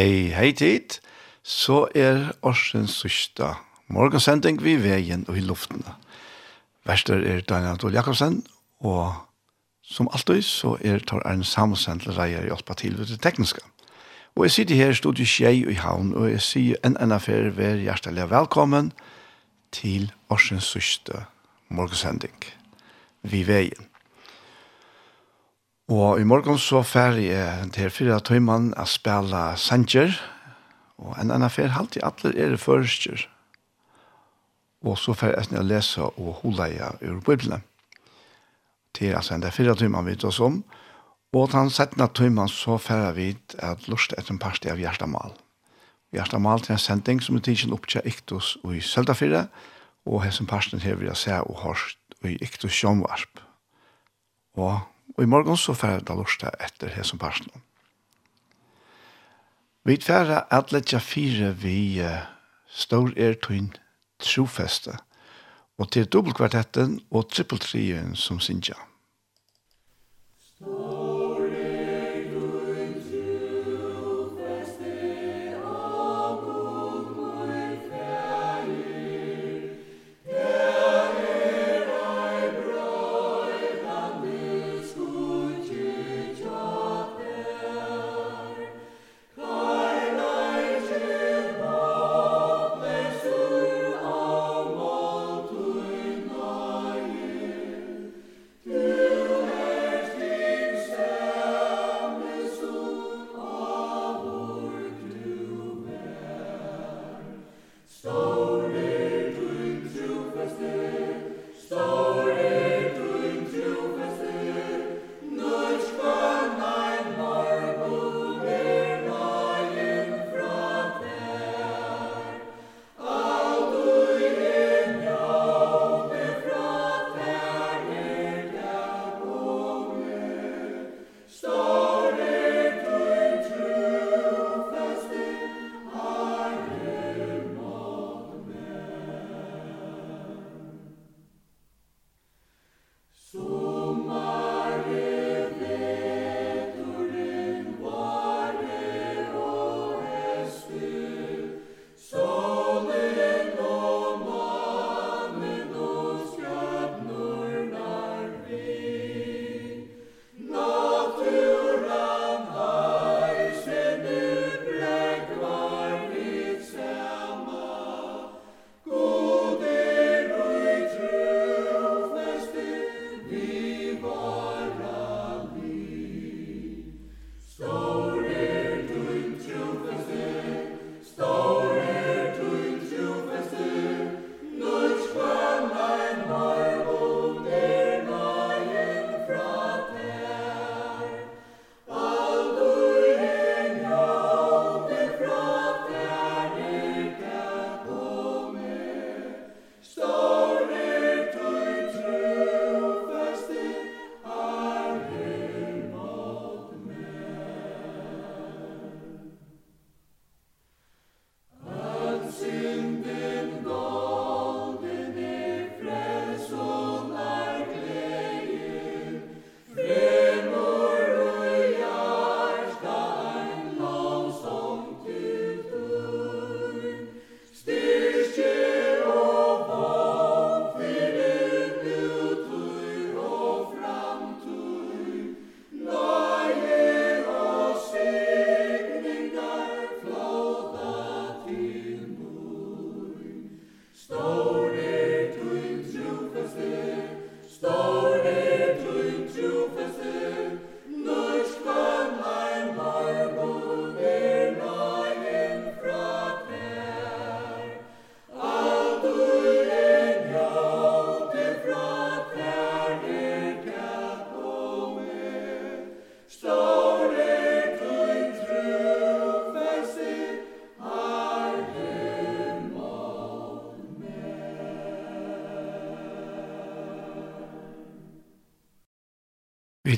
Hei, hei tid. Så er årsens sørste morgensending vi veien og i luften. Værster er Daniel Adol Jakobsen, og som alltid så er Tor Arne Samuelsen til reier i Alpa til det tekniske. Og jeg sitter her i studiet Kjei i Havn, og jeg sier en enn affær ved hjertelig velkommen til årsens sørste morgensending vi veien. Og i morgen så fer jeg til fire tøymann å spille Sanger, og en annen fer halvt i alle er det førstjer. Og så fer jeg å lese og holde jeg ur Bibelen. Til altså en fire tøymann vidt oss om, og til han settende tøymann så fer vidt at lust etter en parste av Gjerstamal. Gjerstamal til en sending som er tidsen opp til Iktus og i Søltafire, og hessen parsten her vil jeg se og hørst og i Iktus Sjønvarp. Og Og i morgen så færre da lorsta etter her som parten. Vi færre at letja fire vi uh, står er tøyn trofeste, og til dobbeltkvartetten og trippeltrien som sinja. Stor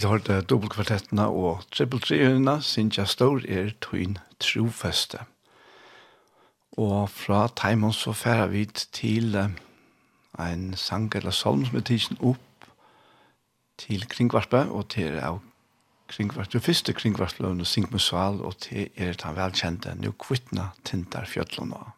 Vi har det dobbeltkvartettene og trippeltrihundene, synes jeg står er tøyn trofeste. Og fra Taimon så færer vi til en sang eller salm som er tidsen opp til Kringvarpe, og til av Kringvarpe, det første Kringvarpe-løvene, Sink og til er den velkjente, nå kvittna tintar fjøtlene.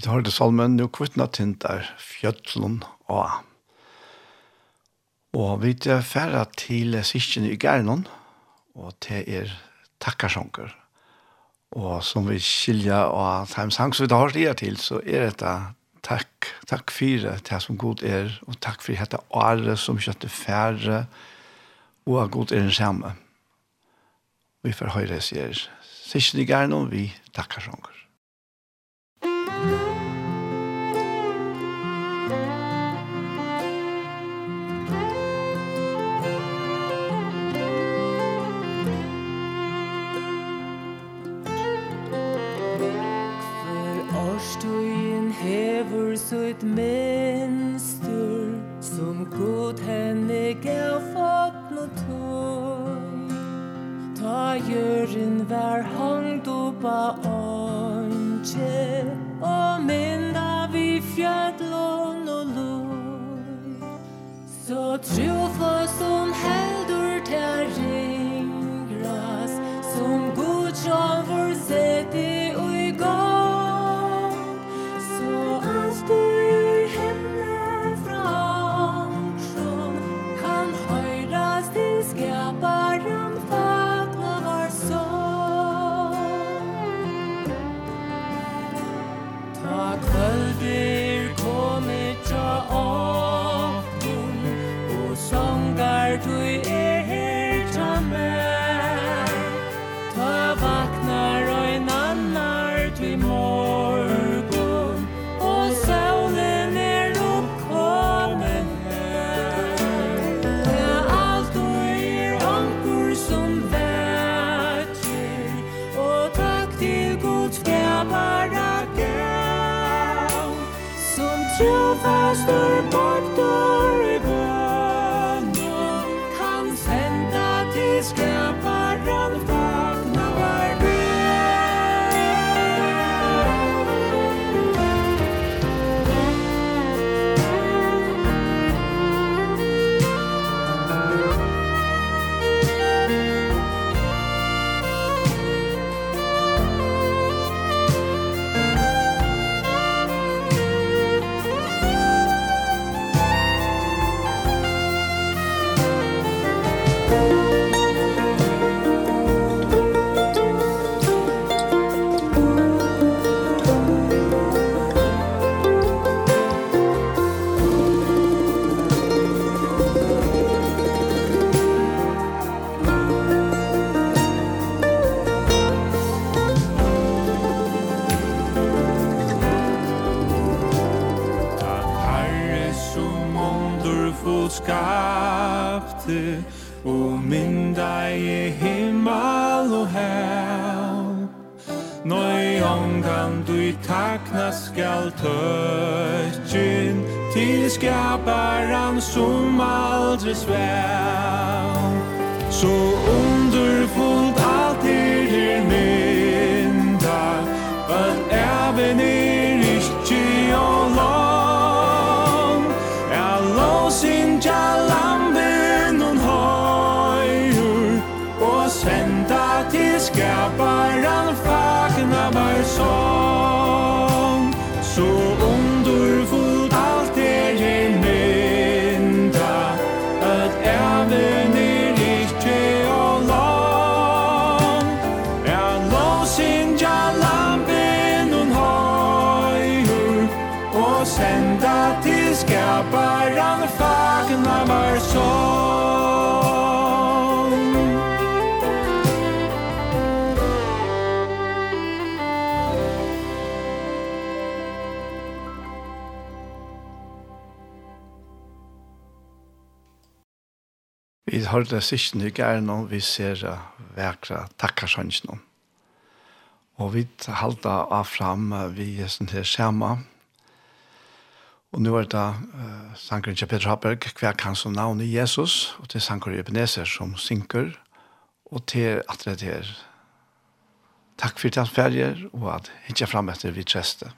hit har det salmen, nu kvittna tint er og Og vi er færre til sysken i Gernon, og til er takkarsjonker. Og som vi skilja og times sang som vi har det til, så er dette takk, takk for det som god er, og takk for dette året som kjøtte færre, og at god er den samme. Vi får høyre sier sysken i Gernon, vi takkarsjonker. det siste nye gjerne vi ser vekra takkarsønnsene. Og vi halda av fram vi er sånn her skjema. Og nå er det uh, Sankeren til Peter Haberg, hver kan som navn i Jesus, og til Sankeren Ebenezer som synker, og til at det er takk for det han ferger, og at ikke fram etter vi treste.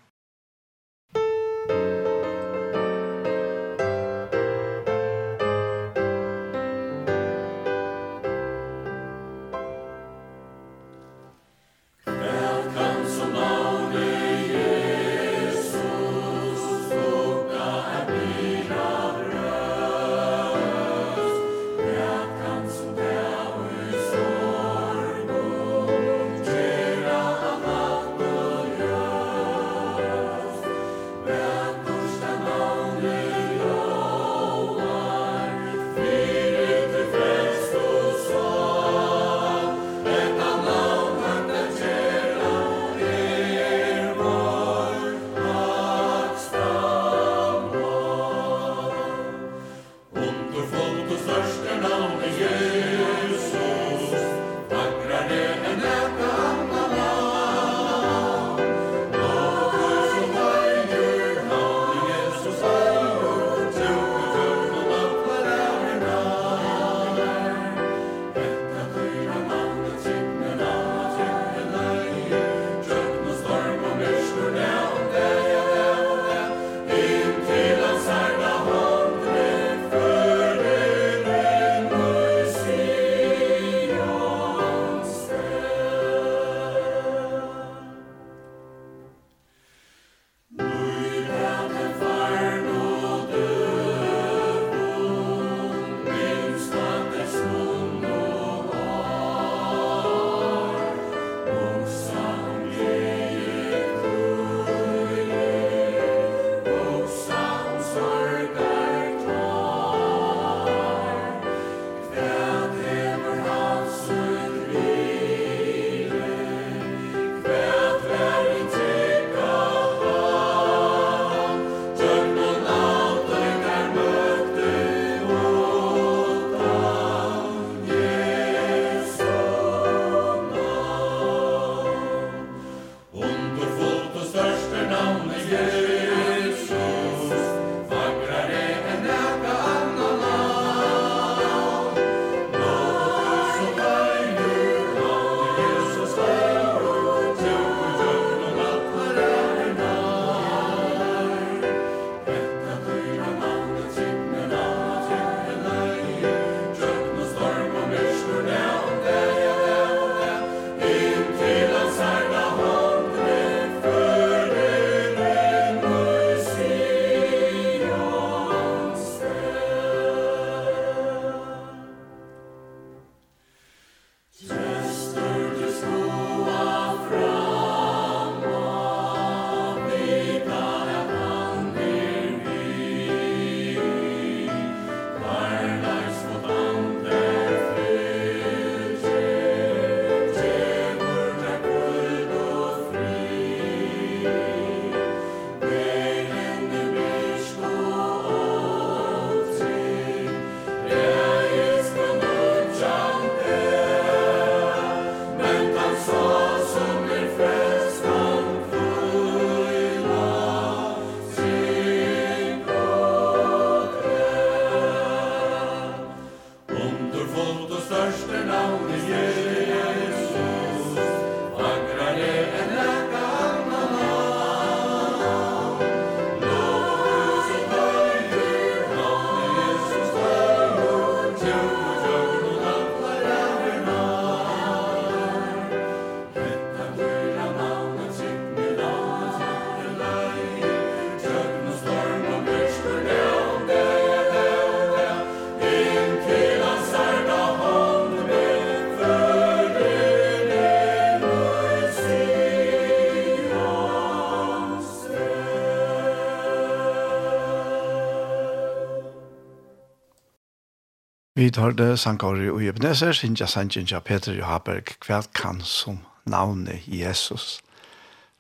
vi tar det sankari og Ebenezer, Sinja Sanjinja Peter Johaberg, hva kan som navnet Jesus?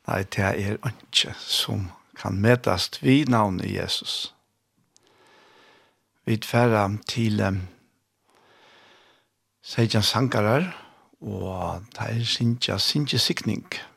Nei, det er ikke som kan medast vi navnet Jesus. Vi tverra til um, Sejan Sankarar, og det er Sinja Sinja Sikning. Sinja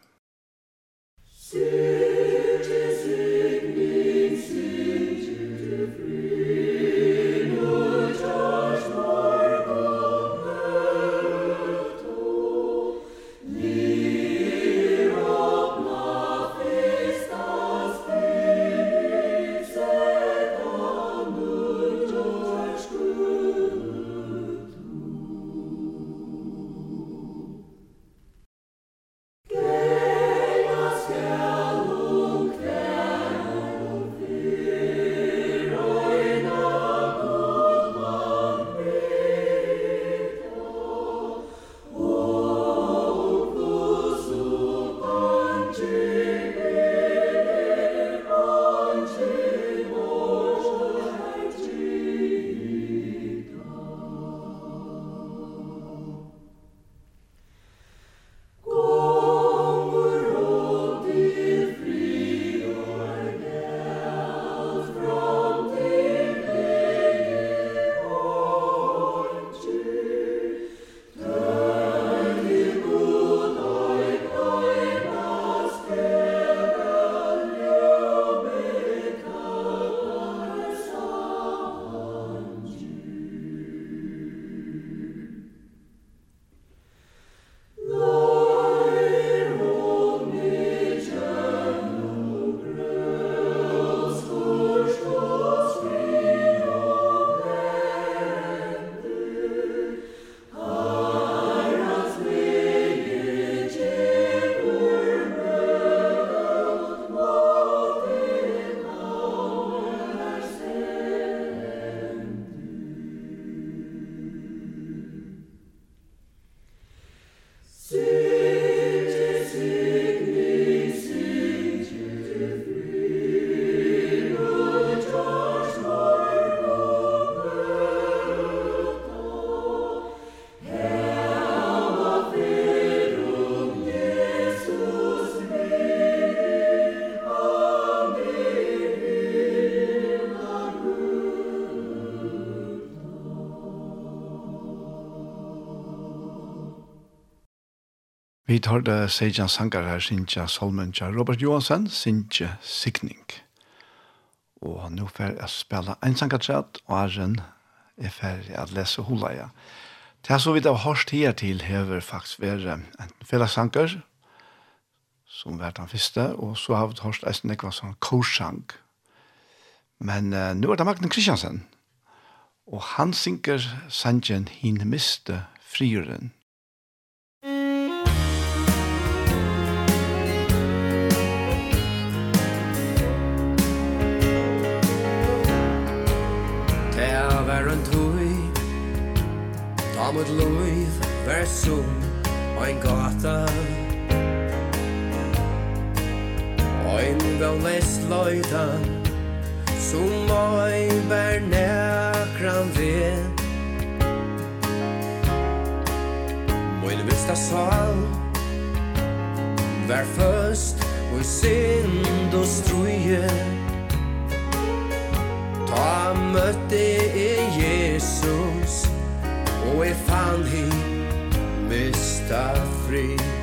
Vi tar det Sejan Sankar her, Sintja Solmundja, Robert Johansen, Sintja Sikning. Og nå får jeg spille en sankartrett, og Arjen er ferdig å lese hula, ja. Det er så vidt av hørst her til hever faktisk være en fellessanker, som var den første, og så har vi hørst eisen ekva sånn korsang. Men uh, nå er det Magne Kristiansen, og han synker sangen «Hin miste frieren» mitt loiv Vær sum ein gata. Ein vel les loita sum ei bær nekran ve Moin vista sal Vær først og sind og struje Ta møtte e og jeg fann hin mista fri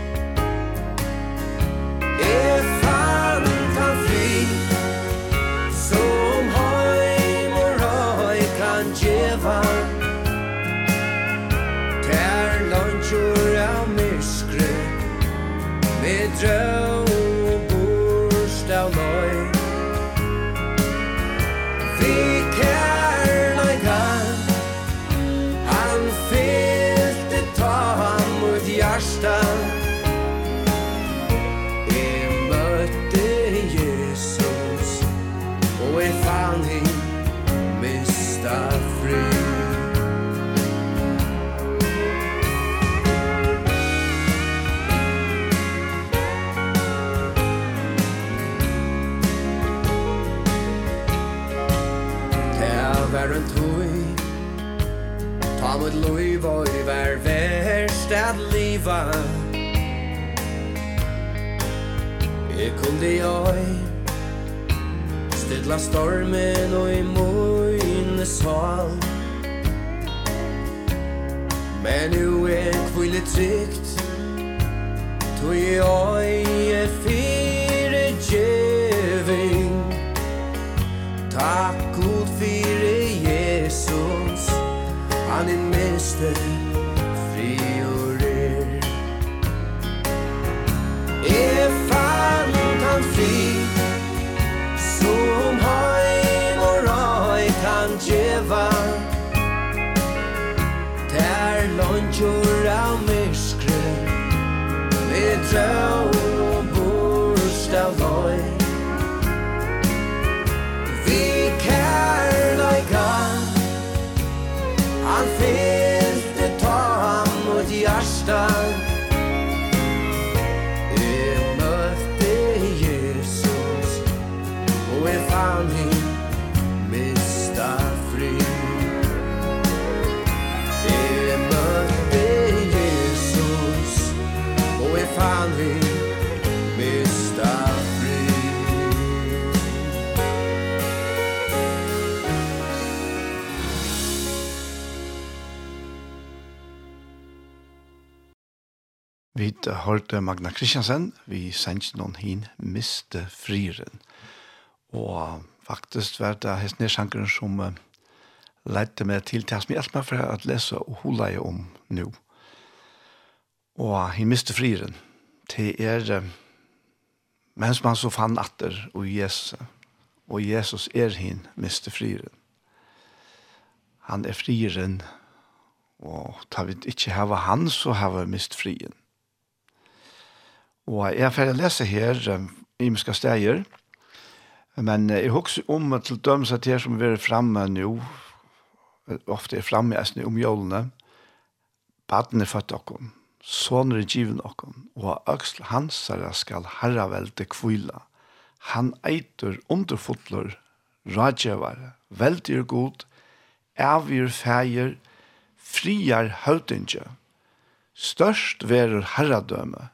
hørte Magna Kristiansen, vi sendte noen hin miste friren. Og faktisk var det hestene sjankeren som uh, lette meg til til som hjelpte meg for å lese og hula jeg om nå. Og hin miste friren til er uh, mens man så fann atter og Jesus. Og Jesus er hin miste friren. Han er friren, og tar vi ikke hava han, så hava mist frien. Og jeg er ferdig å lese her um, i muska steder, men jeg husker om til dømes at her som vi er fremme nå, ofte er fremme jeg om jølene, baden er født dere, sånne er givet dere, og øksel hans skal herreveldet kvile. Han eiter underfotler, rådgjøvere, veldig god, avgjør feir, friar høytinge. Størst verer herradøme,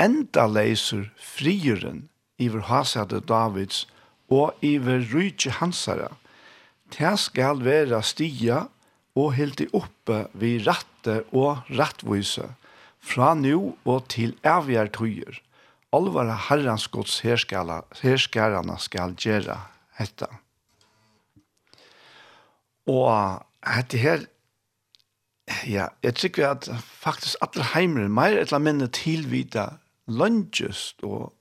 enda leiser frieren iver hasade Davids og iver rydje hansara. Det skal være stia og hilti oppe vi ratte og rattvise, fra nu og til evigere tøyer. Alvara herrans gods herskarana skal gjøre hetta. Og hette her, ja, jeg tykker at faktisk alle heimer, mer eller mindre tilvita løngjest og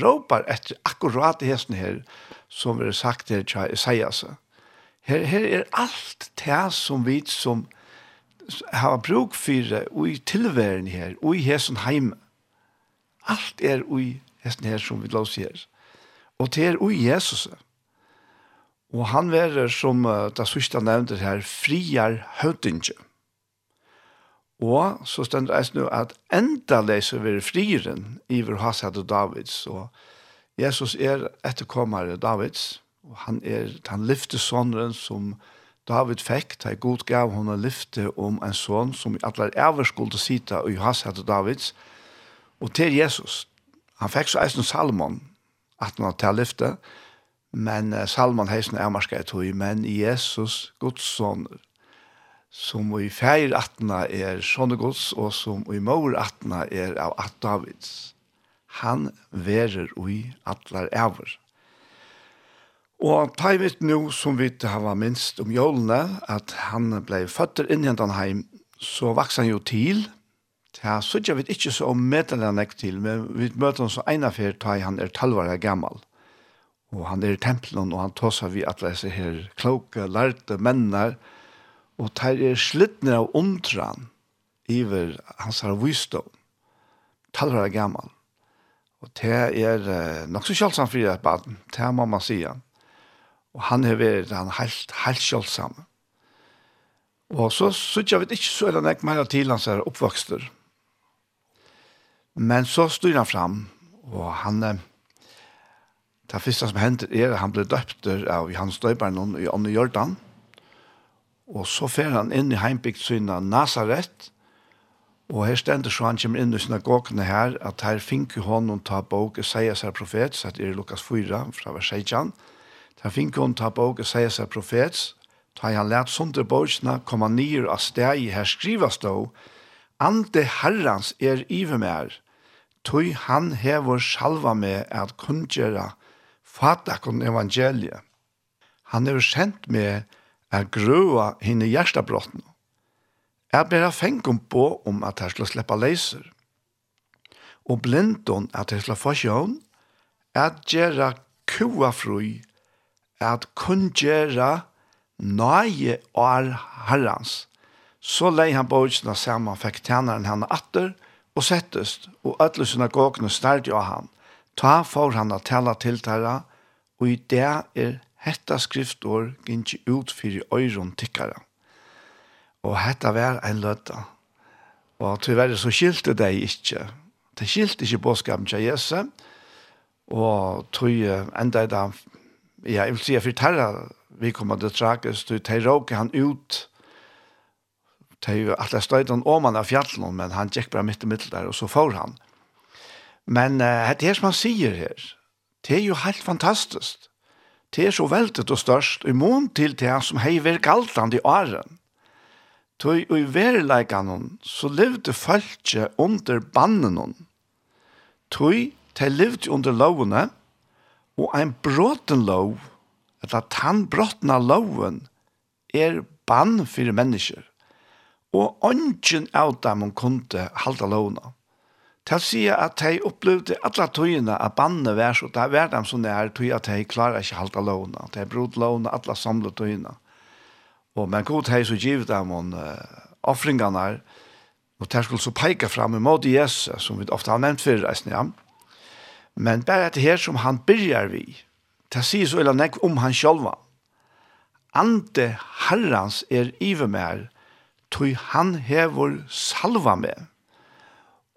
råpar etter akkurat det hesten her, som er sagt her til Isaias. Her, her er alt det som vi som har bruk for og i tilværen her, og i hesten heime. Alt er i hesten her som vi lås her. Og det er i Jesus. Og han er som uh, det sørste nevnte her, friar høvdingen. Og så stender det nå at enda leser vi frieren iver Hasad og Davids. Og Jesus er etterkommere Davids, og han er den lyftesåneren som David fikk, da god gav henne lyfte om en sånn som i alle æver skulle sitte i Hasad og Davids, og til Jesus. Han fikk så eisen Salmon, at han til lyfte, men Salmon heisen er marsket i tog, men Jesus, Guds sånner, som i feir atna er Sjonegods, og som i mor atna er av at Davids. Han verer ui atlar æver. Og ta i mitt nu, som vi hava minst om jólene, at han blei føtter inn i hentan heim, så vaks han jo til. Ja, så ikke vi ikke så om medelen til, men vi møter han så ena fyr, ta han er talvare gammal. Og han er i tempelen, og han tåsar vi atler seg her kloke, lærte mennar, og og tar er slittner av omtran iver hans har visdom. Taller er gammal. Og det er uh, nok så kjølsam for et barn. Det må man sige. Og han har vært han helt, helt kjølsam. Og så synes jeg vet ikke så er det ikke mer til hans er oppvokster. Men så styr han fram, og han... Eh, det første som hender er at han ble døpt av Johannes Døyberen i Ånne Jordan. Og så fer han inn i heimbygd syna Nazaret, og her stender så han kommer inn i synagogene her, at her finner hon og ta bok og sier seg profet, så det er Lukas 4 fra vers 16, her finner hon ta bok og sier seg profet, ta han lært sunder borgsene, kom han nyer av steg her skrivas då, Ante Herrans er ive mer, tog han hever salva med at kunngjera fatakon evangeliet. Han er sendt med Jeg grua henne hjertabrottene. hjertebrotten. Jeg ber jeg fengt på om at jeg skal slippe leiser. Og blindon at jeg skal få sjøen, at gjøre kua fru, at kun gjøre nøye år herrens. Så lei han bøysene sammen, fikk tjeneren henne atter, og settest, og ødelig synagogene stærte av han. Ta for han å tale til dere, og i det er hetta skriftår gynti ut fyrir øyron tikkara. Og hetta var ein løtta. Og tyverre så skilte dei ikkje. Det skilte ikkje båskapen til Jesu, og tog enda i dag, ja, jeg vil si, for terra vi kom til Trakes, tog tei råk han ut, tei alle om han av fjallen, men han gikk bare midt i middel der, og så får han. Men uh, det er som han sier her, det er jo helt fantastisk. Det er så veltet og størst i mån til det som heiver galtland i åren. Tøy og i verileikanon så levde følge under bannenon. Tøy de levde under lovene, og ein bråten lov, eller tannbråtna loven, er bann for mennesker. Og ånden av dem hun kunne halda lovene til å si at de opplevde alle tøyene av bandet vær så det var dem som det er tøy at de klarer ikke halte lovene. De brod lovene, alle samlet tøyene. Og men god hei så givet dem om uh, offringene og de skulle så peke fram imot Jesus, som vi ofte har nevnt før reisen ja. Men bare etter her som han byrjar vi, det sier så eller nekk om han sjølva. Ante herrans er iver mer, tog han hever salva med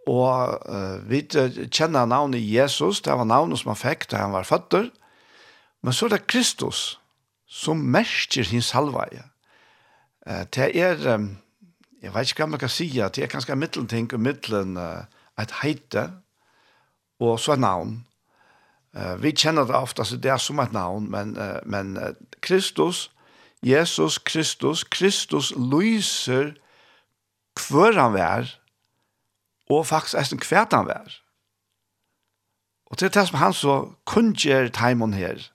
Og uh, vi kjenner navnet Jesus, det var navnet som han fikk da han var føtter. Men så er det Kristus som merker sin salveie. Uh, det er, um, jeg vet ikke hva man kan si, det er ganske middelting og middelen uh, et heite og så et navn. Uh, vi kjenner det ofte, så det er som et navn, men, uh, men uh, Kristus, Jesus Kristus, Kristus lyser hver han vær, og faktisk eisen kvært han vær. Og til det som han så kunngjør timon her,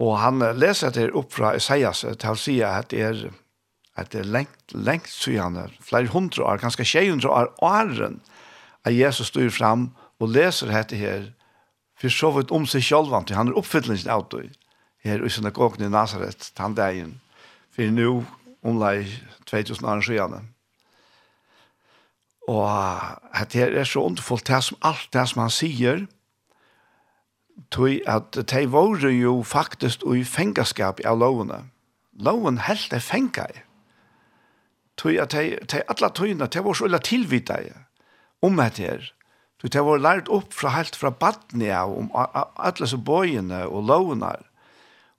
og han leser det opp fra Isaias til å si at det er at det er lengt, lengt siden, flere hundre år, ganske tjej hundre år, åren, at Jesus styr fram og leser dette her, for så vidt om seg selv, til han er oppfyllelsen av det, her i synagogen i Nazaret, den dagen, for nå, omlai 2000 år siden. Og at det er så underfullt det som alt det som han sier, tog at de var jo faktisk i fengaskap av lovene. Loven helt er fengar. Tog at de, de alle togene, de var så illa tilvidde om det her. Tog de var lært opp fra helt fra badne av om alle så bøyene og lovene.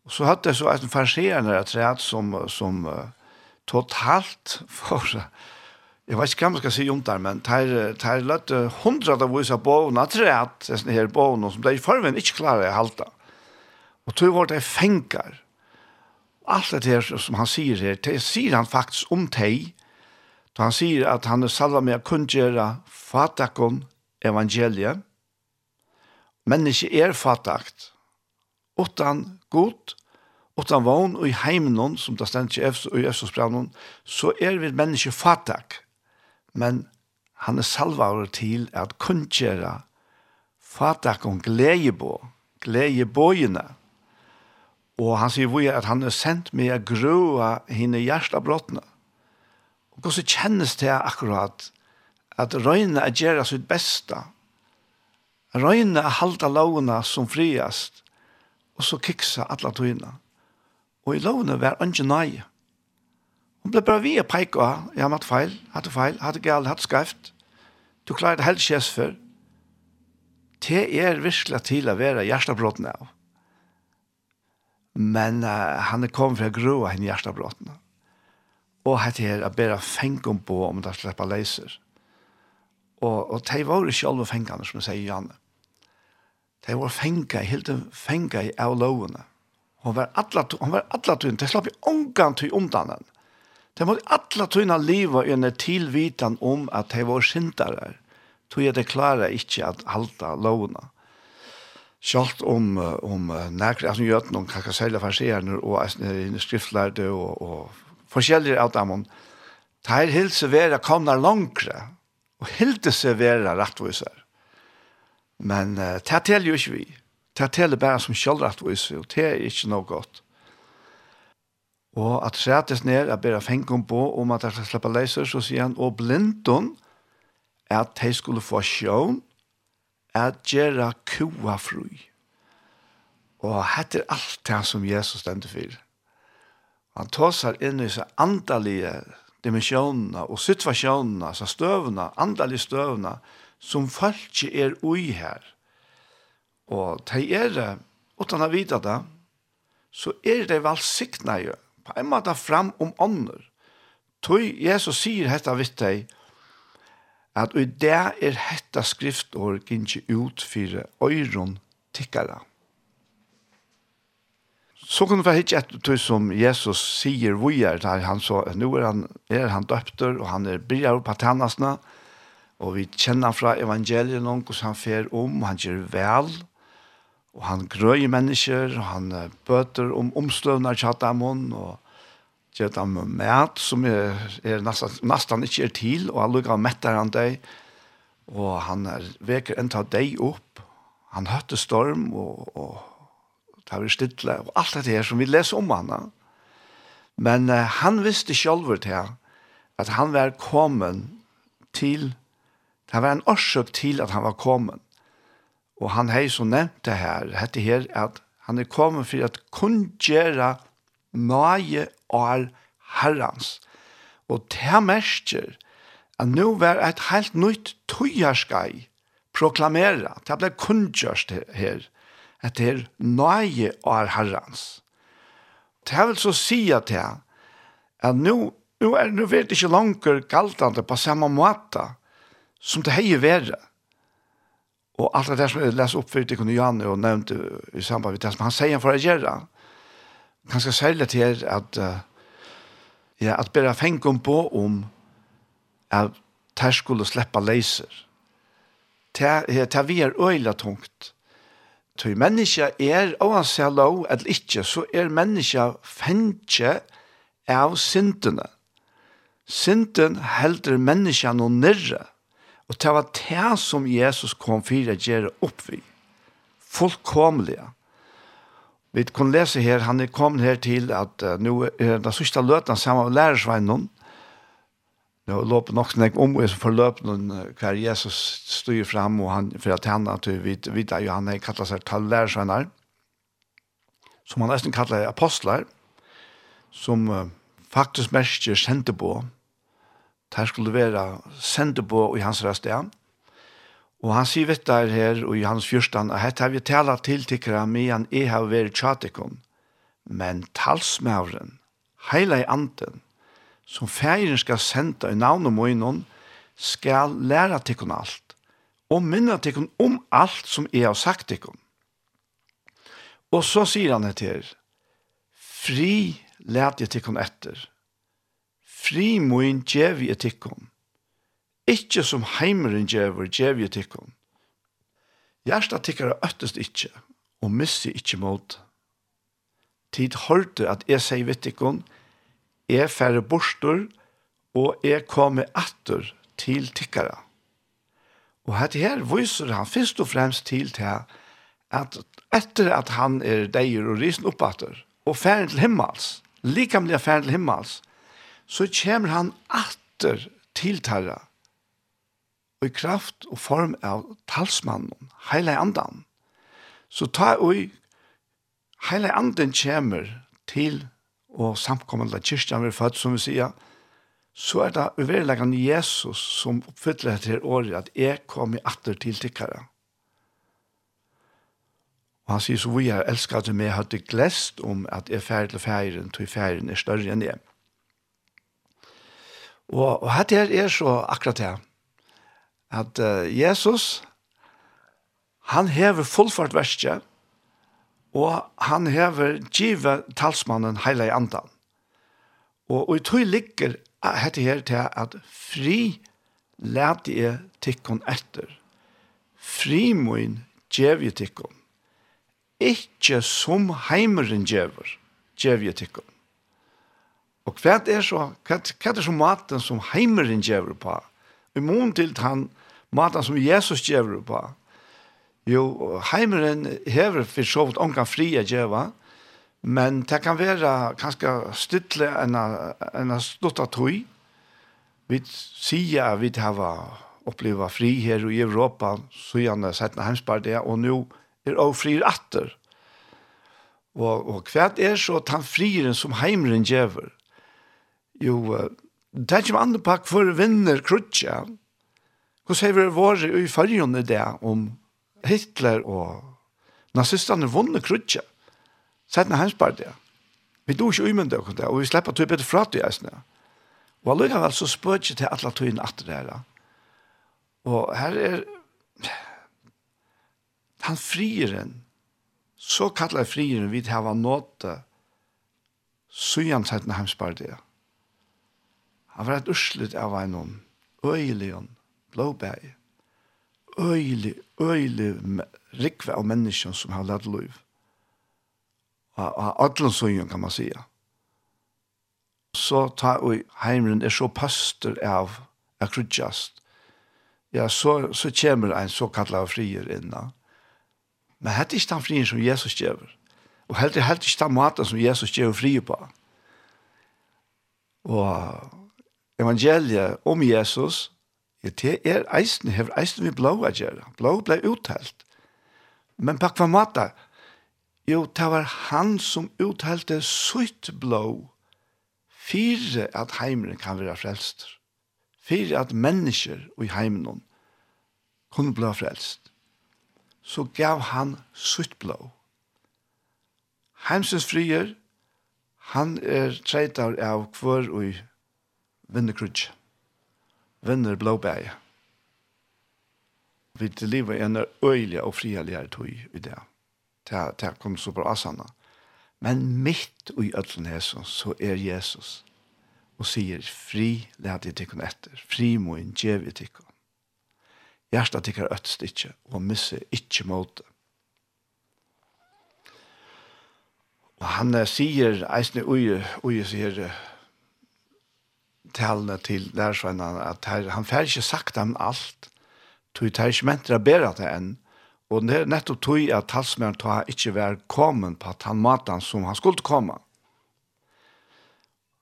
Og så hadde jeg så en farserende rett som, som uh, totalt for Jeg vet ikke hva man skal si om det, men det er løtt hundre av vise bovene, trett, sånne her bovene, som de i forveien ikke klarer å halte. Og tog var det fengar. Alt det her som han sier her, det sier han faktisk om teg, da han sier at han er salva med å kunngjøre fatakon evangeliet, menneske er fatakt, utan god, utan vogn og i heimenon, som det stendt i Efsos, brannon, så er vi menneske fatak men han er salvar til at kunngjera fatak om gledjebå, gledjebåjene. Og han sier vi at han er sendt med å grøa henne hjertabrottene. Og hvordan kjennes det akkurat at røyne er gjøre sitt beste, Røyne er halda lovene som friast, og så kiksa alle tøyene. Og i lovene var ikke nøye. Hun ble bare vi og peik av, jeg har hatt feil, hatt feil, hatt galt, hatt skreft. Du klarer det helt kjess for. Det er virkelig til å være hjertebrotten av. Men uh, han er kommet fra groa henne hjertebrotten av. Og hatt her er bare fengen på om det slipper leiser. Og, og de var ikke alle fengene, som jeg sier Janne. De var fengt, helt fengt av lovene. Hon var alla hon var alla tun, det slapp i ångan til undan den. De måtte alle tøyne liva under tilvitan om at de var syndere. Tog jeg det klare ikke at halta lovene. Sjalt om, om nærkere, altså gjøten om kakaselle farsierne og skriftlærde og, og forskjellige av dem. De hilse vera komna langere og hilse seg vera rettviser. Men uh, det teller jo ikke vi. Det teller bare som sjølrettviser, og det er ikke noe godt. Og at sættes ned er bare fengen på om at jeg skal slippe leiser, så sier han, og blindon er at de skulle få sjøen, er at gjøre kua fru. Og hette er alt det som Jesus stendte for. Han tåsar inn i seg andalige dimensjonene og situasjonene, så støvene, andalige støvene, som folk er ui her. Og de er, utan å vite det, så er de valgsikna jo på en måte fram om ånder. Tøy Jesus sier hetta vitt deg, at i det er hetta skriftår gynnsje ut for øyron tikkara. Så kan vi hitte etter tøy som Jesus sier vi er, der han så, nå er han, er han døpter, og han er bryr på tennasene, og vi kjenner fra evangeliet noen hvordan han fer om, han gjør vel, Og han grøy mennesker, og han bøter om omstøvner tjattamon, og gjør dem mat som er, er nesten, nesten ikke er til, og han lukker mettere han deg, og han er, veker en av deg opp, han høtte storm, og, og det var stille, og alt det her som vi leser om han. Men uh, han visste selv til at han var kommet til, det var en årsøk til at han var kommet. Og han har så nevnt det her, dette her, at han er kommet for at kun gjøre nøye år herrens. Og det mestjer at nå var et helt nytt tøyerskai proklamere. Det ble kunngjørst her. At det er nøye år herrens. Det vil så si at det at nå, nå er det ikke langt galtende på samme måte som det har vært. Og alt det som jeg leser opp for Dikon Janne og nevnte i samband med det som han sier for å gjøre, ganske særlig til at uh, ja, at bare fengen på om at det skulle slippe leiser. Det vi er øyla tungt. Tøy menneska er, oansett lov eller ikke, så er menneska fengje av syndene. Synden helder menneska noe nirre. Mm Og det var det som Jesus kom for å gjøre opp vi. Fullkomlige. Vi kan lese her, han er kommet her til at uh, nå er den sørste løten sammen med lærersveinen. Nå løper nok snakk om og for noen hver Jesus styr fram og han for at han at vi vet jo han er kattet seg til lærersveiner som han nesten kattet apostler som uh, faktisk mest kjente på der skulle være sendt på i hans rasteg. Og han sier vidt der her, og i hans fyrstan, at hette har vi talat til tikkere med han jeg har vært tjatikon, men talsmævren, heila i anden, som feiren skal sende i navn og møgnen, skal læra tikkun alt, og minna tikkun om alt som jeg har sagt tikkun. Og så sier han etter, fri lærte jag till kon. Fri moin djevi i etikon. Som heimeren djever djevi i etikon. Gjersta tikkara øttest ikkje, og missi ikkje mot. Tid hørte at jeg sier vittikon, jeg færre borster, og jeg kommer atter til tikkara. Og hette her viser han først og fremst til til at etter at han er deir og risen oppatter, og færre til himmels, likamlige færre til himmels, så kommer han atter til tarra, og i kraft og form av talsmannen, heile andan. Så ta og heile anden kommer til og samkommende kyrkjan vi født, som vi sier, så er det uverleggende Jesus som oppfyller etter året at jeg kom i atter til tikkere. Og han sier så vi er elsket til meg hadde glest om at jeg færre til færen, til færen er større enn jeg. Og, og hatt her er så akkurat det, at uh, Jesus, han hever fullfart verset, og han hever givet talsmannen heila i andan. Og, og i tog ligger hette her til at fri lærte jeg tikkun etter. Fri moin gjev jeg tikkun. Ikke som heimeren gjever, gjev jeg tikkun. Og hva er så, hva, hva er så maten som heimeren gjør på? I mån til han, maten som Jesus gjør på. Jo, heimeren hever for så vidt omgang fri å gjøre, men det kan være ganske stytle enn en stått av tog. Vi sier at vi har opplevd fri her i Europa, så gjerne sett en det, og nå er også fri atter. Og, og hva er så den frieren som heimeren gjør? Jo, det er ikke en annen pakk for vinner krutja. Hvordan har vi våre i fargene det om Hitler og nazisterne vunnet krutja? Sett når han spør det. Vi dår ikke umyndig okkur det, og vi slipper tog bedre fra til eisne. Og allikevel så spør ikke til alle togene at det er. Og her er han frieren, så kallar frieren vi til å ha nåte, så gjennom sett når han spør det. Ja Han var et urslut av en noen. Øyelig. Blåbæg. Øyelig, øyelig rikve av menneskene som har lett liv. Av adlensøyen kan man sige. Så tar vi heimren er så pastor av akrutjast. Ja, så, så kommer en såkallet frier inna. Men hette ikke den frien som Jesus gjør. Og heller, heller ikke den maten som Jesus gjør frier på. Og evangeliet om Jesus, det er eisen, hever eisen vi blå å gjøre. Blå ble uttalt. Men på hva måte? Jo, det var han som uttalte sutt blå fire at heimene kan være frelst. Fire at mennesker i heimene kunne bli frelst. Så gav han sutt blå. Heimsens frier, han er treitar av hver og vinner krutsk, vinner blåbæg. Vi til livet er en øyelig og friheligere tog i det. Det, det kom så bra sanna. Men mitt i ødelen Jesus, så er Jesus og sier, fri lad jeg tikkun etter, fri moin djev i tikkun. Hjertet tikkar øtst ikkje, og misse ikkje måte. Og han sier, eisne ui, ui sier, talene til lærersvennene at her, han får ikke sagt dem alt. Tog det ikke mentere bedre til enn. Og det er nettopp tog at talsmeren tog ikke være kommet på den maten som han skulle komme.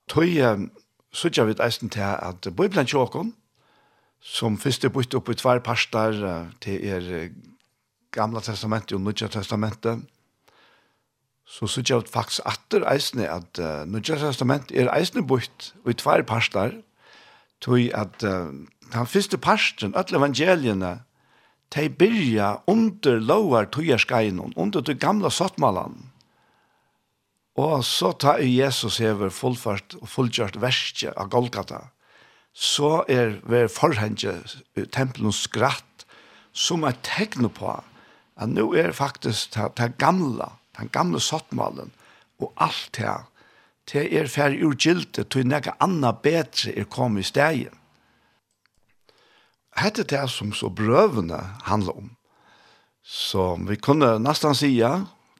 Tog sørger vi eisen til at Bibelen tjåkon, som først er bytt opp i tvær parster til er gamla testamentet og nødja testamentet, så så jag faktiskt att det eisene at uh, Nødgjørs testament er eisne bucht i tvær pastor tog at uh, den första pastorn alla evangelierna te byrja under skein tøyerskeinon, under det gamla sattmalan Og så ta Jesus över fullfast og fullgjort verskje av Golgata. Så er ver forhenge tempelen skratt som er tegnet på at nå er faktisk det gamla den gamle sottmalen, og alt det her, det er ferdig urgilte, til nekka anna bedre er kommet i stegen. Hette det som så brøvene handler om. Så vi kunne nesten si,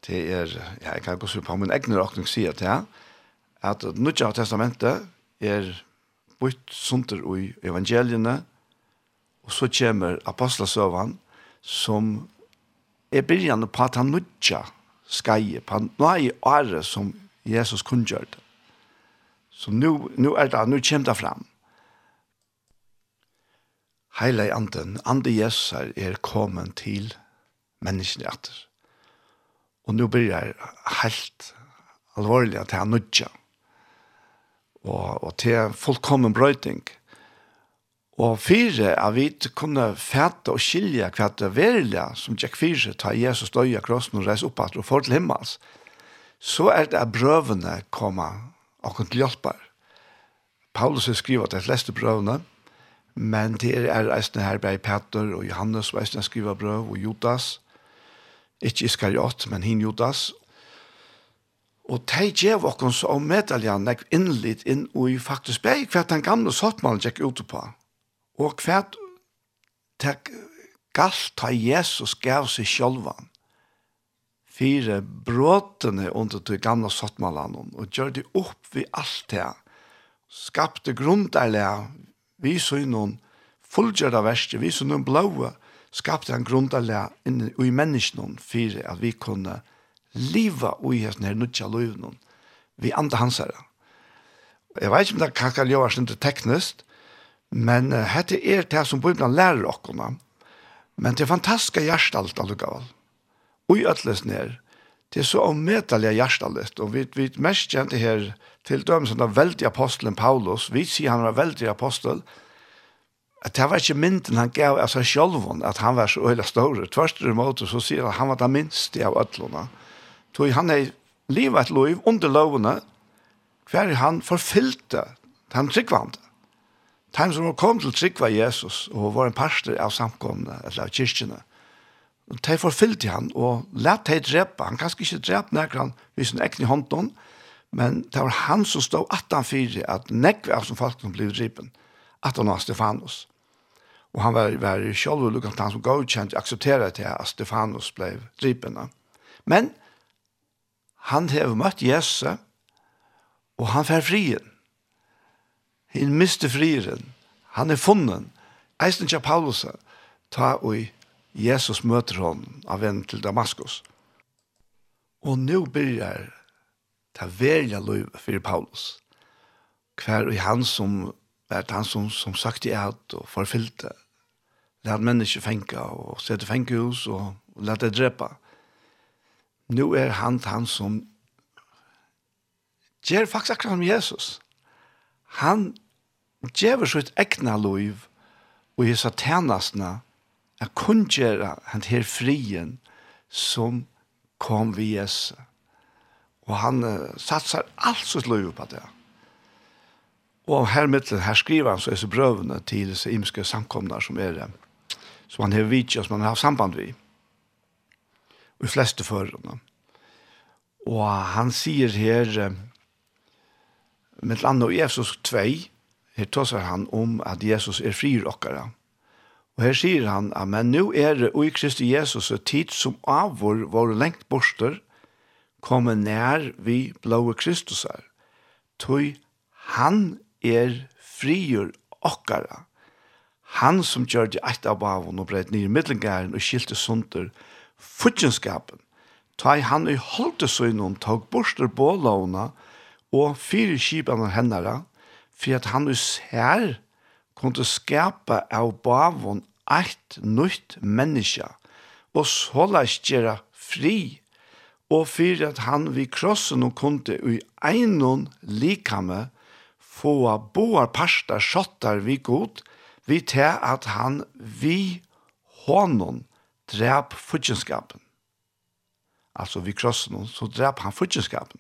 det er, ja, jeg kan gå så på min egne råkning si at her, at nødja av testamentet er bytt sunter i evangeliene, og så kommer apostlesøvann, som er begynnende på at han nødja skai på nei are som Jesus kunngjorde. Så nu nu er det nu kämta fram. Heile anden, ande Jesus er kommet til menneskene etter. Og nu blir det helt alvorlig til han nødja. Og, og til fullkommen brøyting. Mm Og fire, av vi kunne fæte og skilje hva det verilige som Jack fire tar Jesus døy av krossen og reise opp og får til himmels, så er det at brøvene kommer og kunne hjelpe. Paulus skriver at det fleste brøvene, men det er reisende her bare Peter og Johannes reisende skriver brøv og Judas, ikke Iskariot, men hin Judas, Og de gjev okkon så om medaljan nek innlitt inn og faktisk beg hva den gamle sottmalen gikk ut på. Og hvert tek galt ta Jesus gav seg sjølvan fire bråtene under de gamle sottmalene og gjør det opp ved alt det. Skapte grunderlige, vi så noen fullgjørte verste, vi så noen blåe, skapte han grunderlige inne i menneskene fire at vi kunne liva i hesten her nødja løyvnen vi andre hans her Jeg vet ikke om det kan ikke gjøre det teknisk, Men uh, hette er det som Bibelen lærer okkona. Men det er fantastiska hjertalt allukavall. Ui atles ned. Det er så omedelig hjertalt. Og vi, vi mest kjente her til dømes av veldig apostelen Paulus. Vi sier han var veldig apostel. At det var ikke mynden han gav av seg selv at han var så øyla større. Tvørst måte så sier han at han var det minste av øtlene. Så han er livet et liv under lovene hver han forfyllte han tryggvande. Time som hun kom til Trygva Jesus, og var en parster av samkomne, eller av kyrkjene, og de forfyllte han, og lette de drepe, han kanskje ikke drepe nærkene, hvis han ekne hånden, men det var han som stod 18-4, at nekve av som folk som ble drepen, at han var Stefanus. Og han var, var selv og lukket han som godkjent, aksepteret til at Stefanus ble drepen. Men han har møtt Jesus, og han fer frien. Han miste frieren. Han er funnen. Eisen ikke Paulus ta og Jesus møter hon av en til Damaskus. Og nå byrjar ta velja lov for Paulus. Hver og han som er han som, som sagt i alt og forfyllte. Lad mennesker fenka og sette fengehus og, og lad det drepa. Nå er han han som gjør faktisk akkurat som Jesus. Jesus han djever sitt egna loiv og i satanasna at kunngjera han her frien som kom vi Jesu. Og han uh, satsar alt sitt liv på det. Og her mittel, her skriver han så disse brøvene til disse imske samkomnar som er det, som han har vidt, som han har samband vi. Og i fleste førerne. Og han sier her, uh, Men til andre Jesus 2, her tåser han om at Jesus er frier okkara. Og her sier han, men nu er det ui Kristi Jesus et tid som av vår vår lengt borster, kommer nær vi blåe Kristus er. Tøy, han er frier okkara. Han som gjør det eit av bavon og breit nir middelgæren og skilte sunder, futjenskapen, tøy han i holdt søgnen, tog borster bålåna, og og fire skipene hennere, for at han hos her kunne skapa av bavon eit nytt menneske, og så gjøre fri, og for at han vid krossen og kunde i einon likame få boar parster skjottar vi god, vi til at han vi hånden drep futjenskapen. Altså vi krossen, så drep han futjenskapen.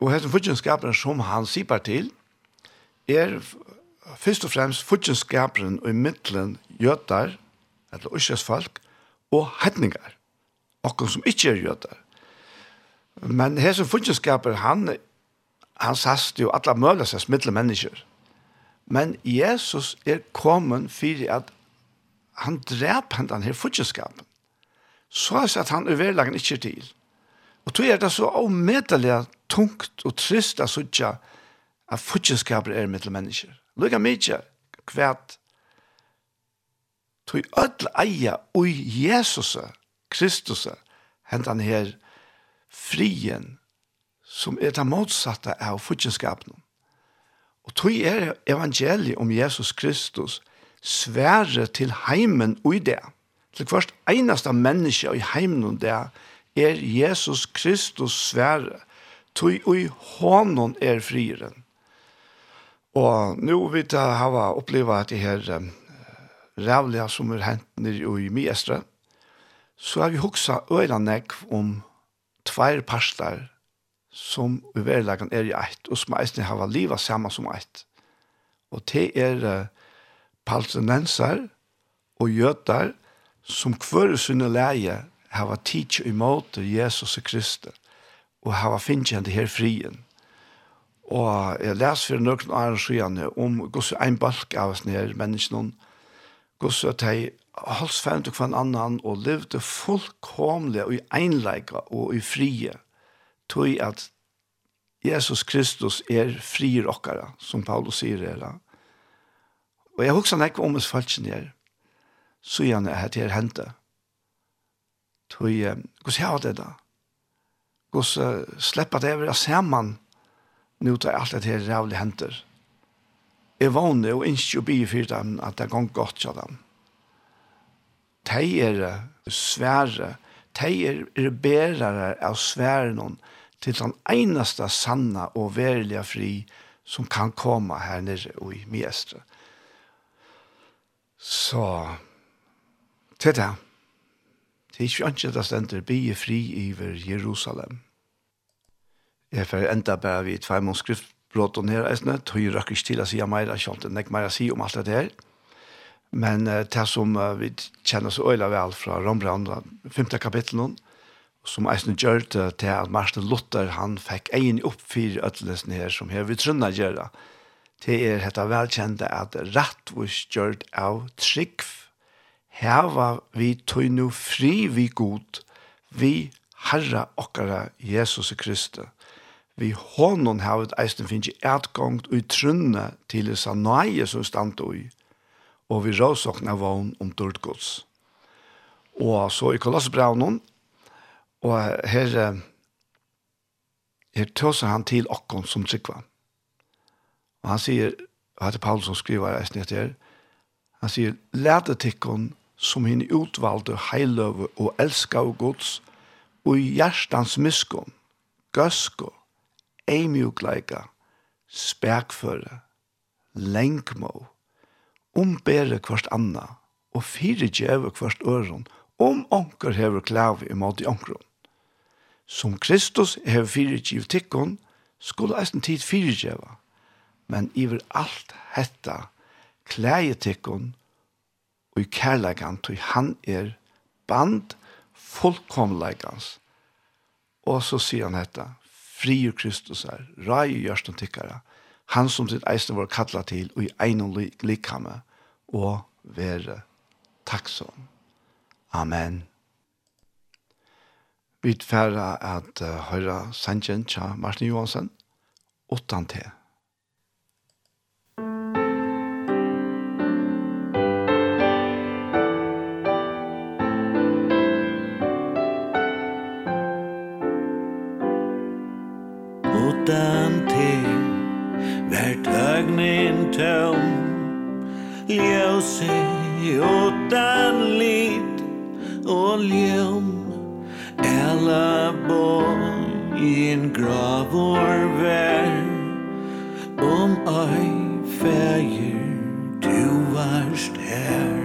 Og hesten fudgenskaperen som han sipar til, er først og fremst fudgenskaperen i middelen jøtar, eller usjes folk, og hetningar, okkur som ikkje er jøtar. Men hesten fudgenskaperen, han, han sast jo alla møleses middelen mennesker. Men Jesus er kommet for at han drep hentan her fudgenskapen. Så er at han uverlagen ikkje til. Og tog er det så avmedelig tungt og trist at suttja at futjenskaper er mittel mennesker. Lukka mykje kvært tog öll eia ui Jesus Kristus hentan her frien som er det motsatta av futjenskapen. Og tog er evangeliet om Jesus Kristus svære til heimen ui det. Til kvart eneste menneske i heimen ui det er Jesus Kristus svære, tog ui hånden er frieren. Og nå vil jeg ha opplevd at det her um, rævlige som er hent nere i Miestre, så har vi hoksa øyla nekv om tveir parstar som i verleggen er i eit, og som eisne hava livet saman som eit. Og det er uh, palestinenser og jøtar som kvøre sinne leie hava tidsi imot Jesus Kristus og hava finnjande her frien. Og jeg les for nøkken av skjene om gos ein balk av oss nere menneskene, gos at de holdt fænt til hver annan og levde fullkomlig og i einleika og i frie, tog at Jesus Kristus er frier okkara, som Paulus sier her. Og jeg husker ikke om oss falskene her, så gjerne at det er hentet. Tøy, hvordan har det da? Hvordan slipper det over man nå til alt det her rævlig henter? Jeg vågner og ikke å bli for dem at det går godt til dem. De er svære, de er, er bærere av sværen til den eneste sanna og verlige fri som kan komme her nere og i mestre. Så, til det. Det er ikke annet det stender bygge fri iver Jerusalem. Jeg får enda bare vi tvei mån skriftbråten her, eisne, tog jeg rakker til å si mer, jeg kjente nek mer å si om alt det her. Men det som vi kjenner så øyla vel fra Rombrand, 5. kapittel som eisen gjør det til at Marsten Luther, han fikk egen opp for ødelsen her, som her vi trunna gjøre, det. Er dette velkjente at rett og gjør av trygg heva vi tøy nu fri vi god, vi Herra okkara Jesus Kristi. Vi honom hava et eisen finnje etgångt og trunne til isa nøye som stand ui, og vi råsokna vogn om dørt gods. Og så i kolossbraunen, og her, her tåser han til okkon som tryggva. Og han sier, og det er Paulus som skriver eisen etter, han sier, lete tikkon som henne utvalde heiløve og elska og gods, og i hjertans miskon, gøsko, eimjukleika, spekføre, lengmo, ombere kvart anna, og fire djeve kvart øron, om onker hever klav i mat i onkron. Som Kristus hever fire djev tikkon, skulle eisen tid fire djeva, men iver alt hetta, klæje tikkon, og i kærleikan, tog han er band fullkomleikans. Og så sier han dette, fri Kristus er, rai i gjørsten tykkere, han som sitt eisen var kattla til, og i egnom likhamme, og være takksom. Amen. Vi tverra at uh, høyra Sanjen Tja Martin Johansen, 8 til. tøm Ljøse utan lit og ljøm Ella in gravor ver Om ei fægir du varst her.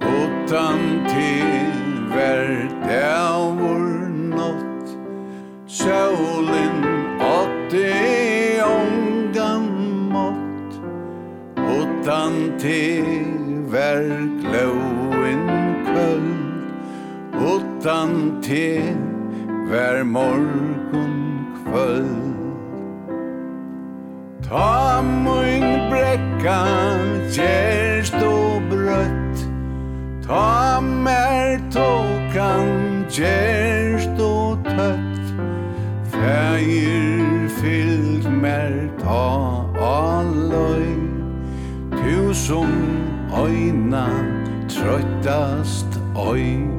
Utan til ver del til var glåen kvöld Utan te var morgon kvöld. Ta mun brekka gerst og brøtt. Ta mer tokan gerst og tøtt. Fægir som øyna trøttast øyna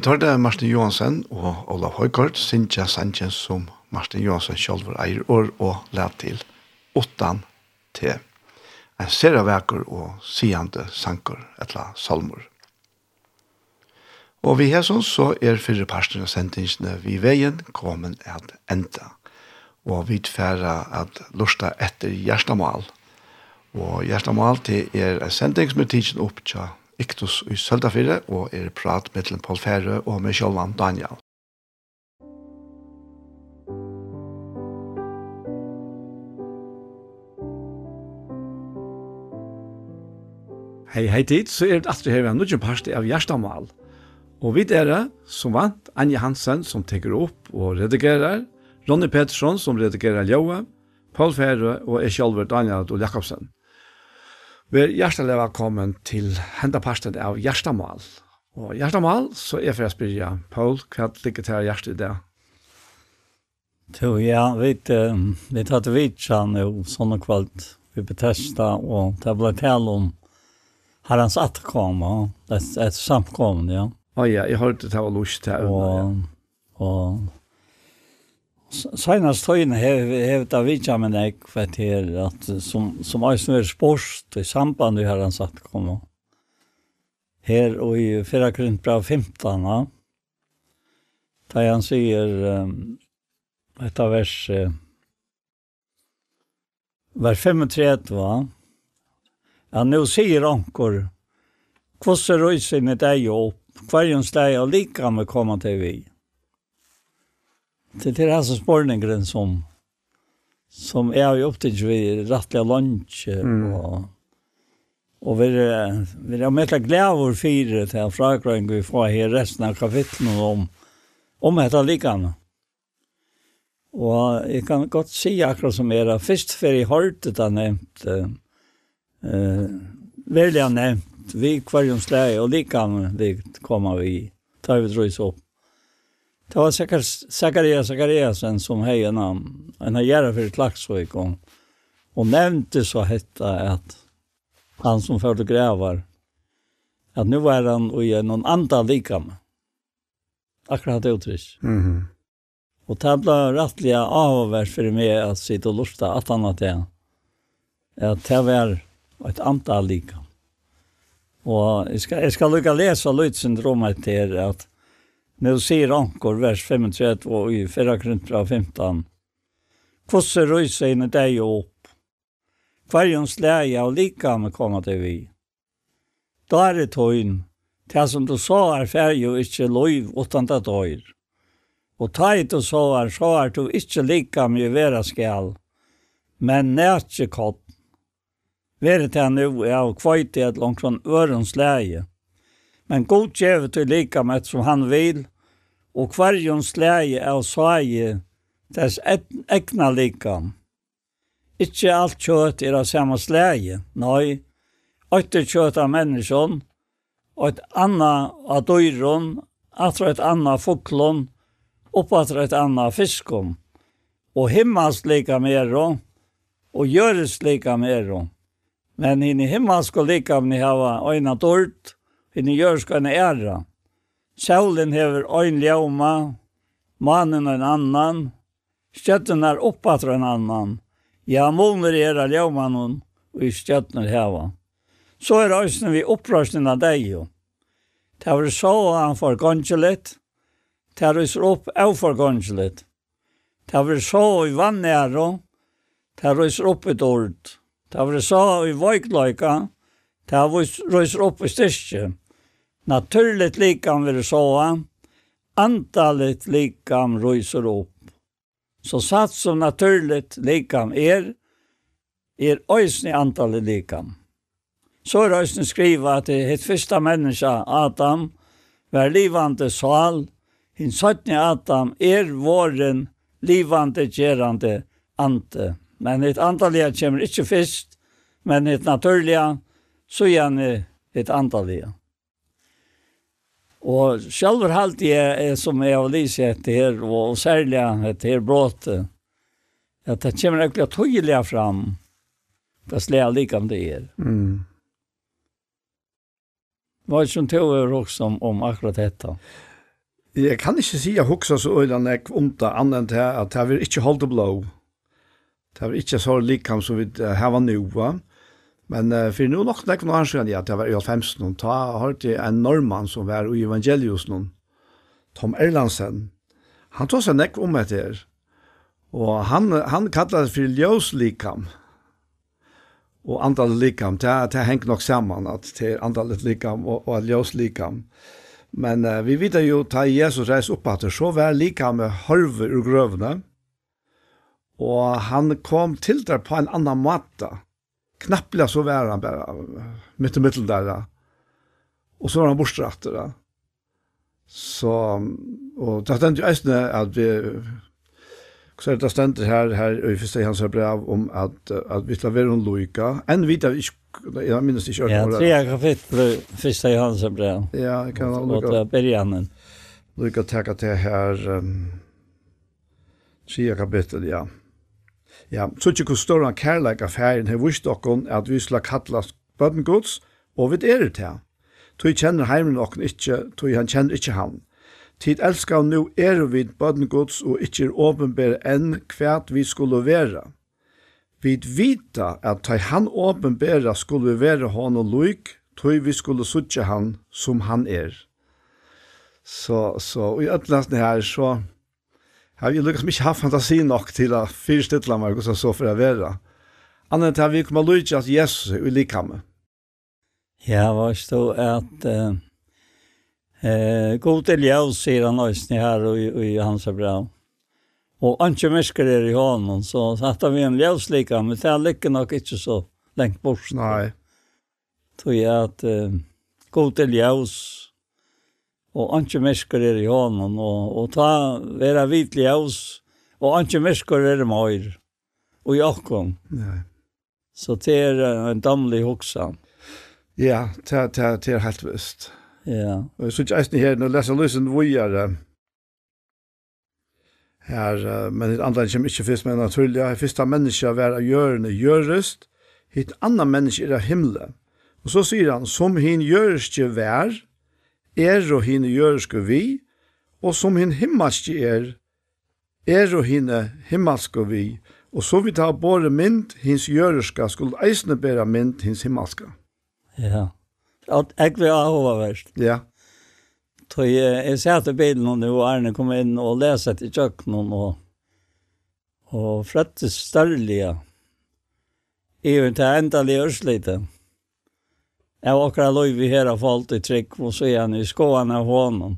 Vi tar det Martin Johansen og Olav Høygaard, Sintja Sanchez som Martin Johansen selv var eier år og lær til 8 til en serie veker og siende sanker eller salmer. Og vi har sånn så er fyrre parstene sendingsene vi veien kommet at enda. Og vi tverra at lusta etter hjertemål. Og hjertemål til er en sending som er tidsen opp til Iktus i Søldafire, og er prat mellom Paul Færø og med Kjolvan Daniel. Hei, hei tid, så er det at her vi har nødgjent parste av Gjerstamal. Og vi er det, som vant, Anja Hansen som teker opp og redigerer, Ronny Pettersson som redigerer Ljøa, Paul Færø og jeg selv Daniel og Jakobsen. Vær hjertelig velkommen til henda av Gjerstamal. Og Gjerstamal, så er for jeg spyrja, Paul, hva ligger til hjertet i det? Jo, ja, vi vet at vi kjenn jo sånne kvalt vi betesta, og det ble tal om herrens atterkom, et, et samkomne, ja. Å ja, jeg har det var lust til. Og, og Senast tøyene har jeg vidtja med deg for vet her at som, som jeg er spørst i samband vi har han satt kom her og i 4 grunn bra 15 da han sier um, et av vers uh, vers 35 va ja nå sier anker hvordan røysen er deg opp hver jens deg og lika med komme til vi Det är alltså spårningen som som är ju opptidig vi rättliga lunch mm. och och vi vi har mest glada för det här frågan vi får här resten av kapitlen om om detta likadant. Og jeg kan godt si akkurat som er det. Først før jeg hørte det nevnt, uh, veldig nevnt, vi kvarjumsleie og likene vi kommer vi, tar vi drøys opp. Det var säkert Zacharias Zachariasen som hejade namn. En här gärna för Klaxvik. Och, och nämnde så hetta att han som förde grävar. Att nu var han i någon annan likam. Akkurat uttryck. Mm -hmm. Och det blev rättliga avvärt för mig att sitta och lusta att han att det. Att det var ett antal likam. Och jag ska, jag ska lycka läsa lite syndromet till att Nå sier Ankor, vers 35, og i 4 Korinther 15. Hvordan røyser i deg opp? Hverjons leie og likame kommer til vi. Da er det tøyn, det som du sa er ferdig og ikke lov utan det tøyr. Og ta i du så er, så er du ikke likame i vera skal, men nætje kott. Vere til nu er av kvøyte et langt fra ørens leie, men god gjevet du lika med som han vil, og kvarjon slæge av svæge dess egna likam. Ikkje alt kjøtt er av samme slæge, nei, åtte kjøtt av menneskjon, og et anna av døyron, atra et anna fuklon, oppatra et anna fiskon, og himmels likam ero, og gjøres likam ero. Men hinn i himmelsk og likam ni hava øyna dørt, hinn i gjøres og æra. Sjålen hever ein ljauma, mannen en annan, stjøtten er oppatra en annan. Ja, måner er av ljaumanen, og i stjøtten er heva. Så er òsne vi opprøsten av deg jo. Det var så han for gongelet, det er opp av for gongelet. Det var så i vannæro, det er opp et ord. Det var så i vøykløyka, det er opp i styrkje. Naturligt likam vill såa, Antalet likam ryser upp. Så satt som naturligt likam er, er ösne antalet likam. Så er ösne skriva at det het första människa, Adam, var livande sal, hin sötne Adam er våren livande gerande ante. Men ett antalet kommer inte först, men ett naturliga, så gjerne ett antaliga. Og selv halte jeg, som jeg har lyst etter her, og særlig etter her bråte, at det kommer egentlig tydelig fram, det slår like om det er. Mm. Hva er det som tog er også om, om akkurat dette? Jeg kan ikke si at hoksa så øyne jeg nek det, annet til at jeg vil ikke holde blå. Det er ikke så likam som vi har nå. va? Men uh, for nå nok nok noen skjønner jeg at jeg var i 50 noen, ta hørte jeg en normann som var i evangelius noen, Tom Erlandsen. Han tog seg nekk om etter. Og han, han kallet det for ljøslikam. Og antallet likam, det, det henger nok sammen at det er antallet likam og, og ljøslikam. Men uh, vi vet jo, ta Jesus reis opp at det, så var likam med hørve ur grøvene. Og han kom til der på en annan måte knappla så var han bara mitt i mitten där. Och så var han bortstratt där. Så och det ständer ju ästna att vi så det ständer här här i första hans brev om att att vi ska vara en lojka. En vita jag minns inte jag. Ja, tre kapitel första hans brev. Ja, det kan vara lojka. Och början. Lojka tacka till här um, tre kapitel ja. Ja, så ikke hvor større en kærleik affæren har vist dere at vi skal kallas bøttengods, og vi er det til. Tog kjenner heimen dere ikke, tog han kjenner ikke han. Tid elskar nu er vi bøttengods og ikke er åpenbære enn hvert vi skulle være. Vi vita at tog han åpenbære skulle vi være han og loik, tog vi skulle suttje han som han er. Så, så og i ødlandsne her så har vi lykkes ikke ha fantasi nok til å fyrstille meg hvordan så for å være. Annet har vi kommet lykke at Jesus er ulike ham. Ja, hva stod at eh, eh, god til jeg sier han også her og, og i hans er bra. Og ikke mennesker er i hånden, så satt vi en ljøslika, men det er lykke nok ikke så lengt bort. Nei. Tror jeg at eh, god til jeg, og anki meskur er i honom, og, og ta vera vitlig hos, og anki meskur er i mair, og i okkom. Ja. Så det er en damlig hoksa. Ja, det, det, det er helt vist. Ja. Og jeg synes ikke her, når leser lysen vujere, her, men et andre kommer ikke først, med naturlig, her første menneske å være gjørende gjørest, hitt andre menneske er av himmelen. Og så sier han, som hin gjørest ikke vær, er og hine jøreske vi, og som hin himmelske er, er og hine himmelske vi, og så vi tar både mynd hins jøreska, skulle eisne bære mynd hins himmelske. Ja, at jeg vil ha hovedverst. Ja. Så jeg, jeg ser til bilen og Arne kom inn og leser til kjøkkenen og, og flyttes størrelige. Jeg er til endelig ørslitet var akkurat lov i hela falt i trygg, og så er han i skåan av hånden.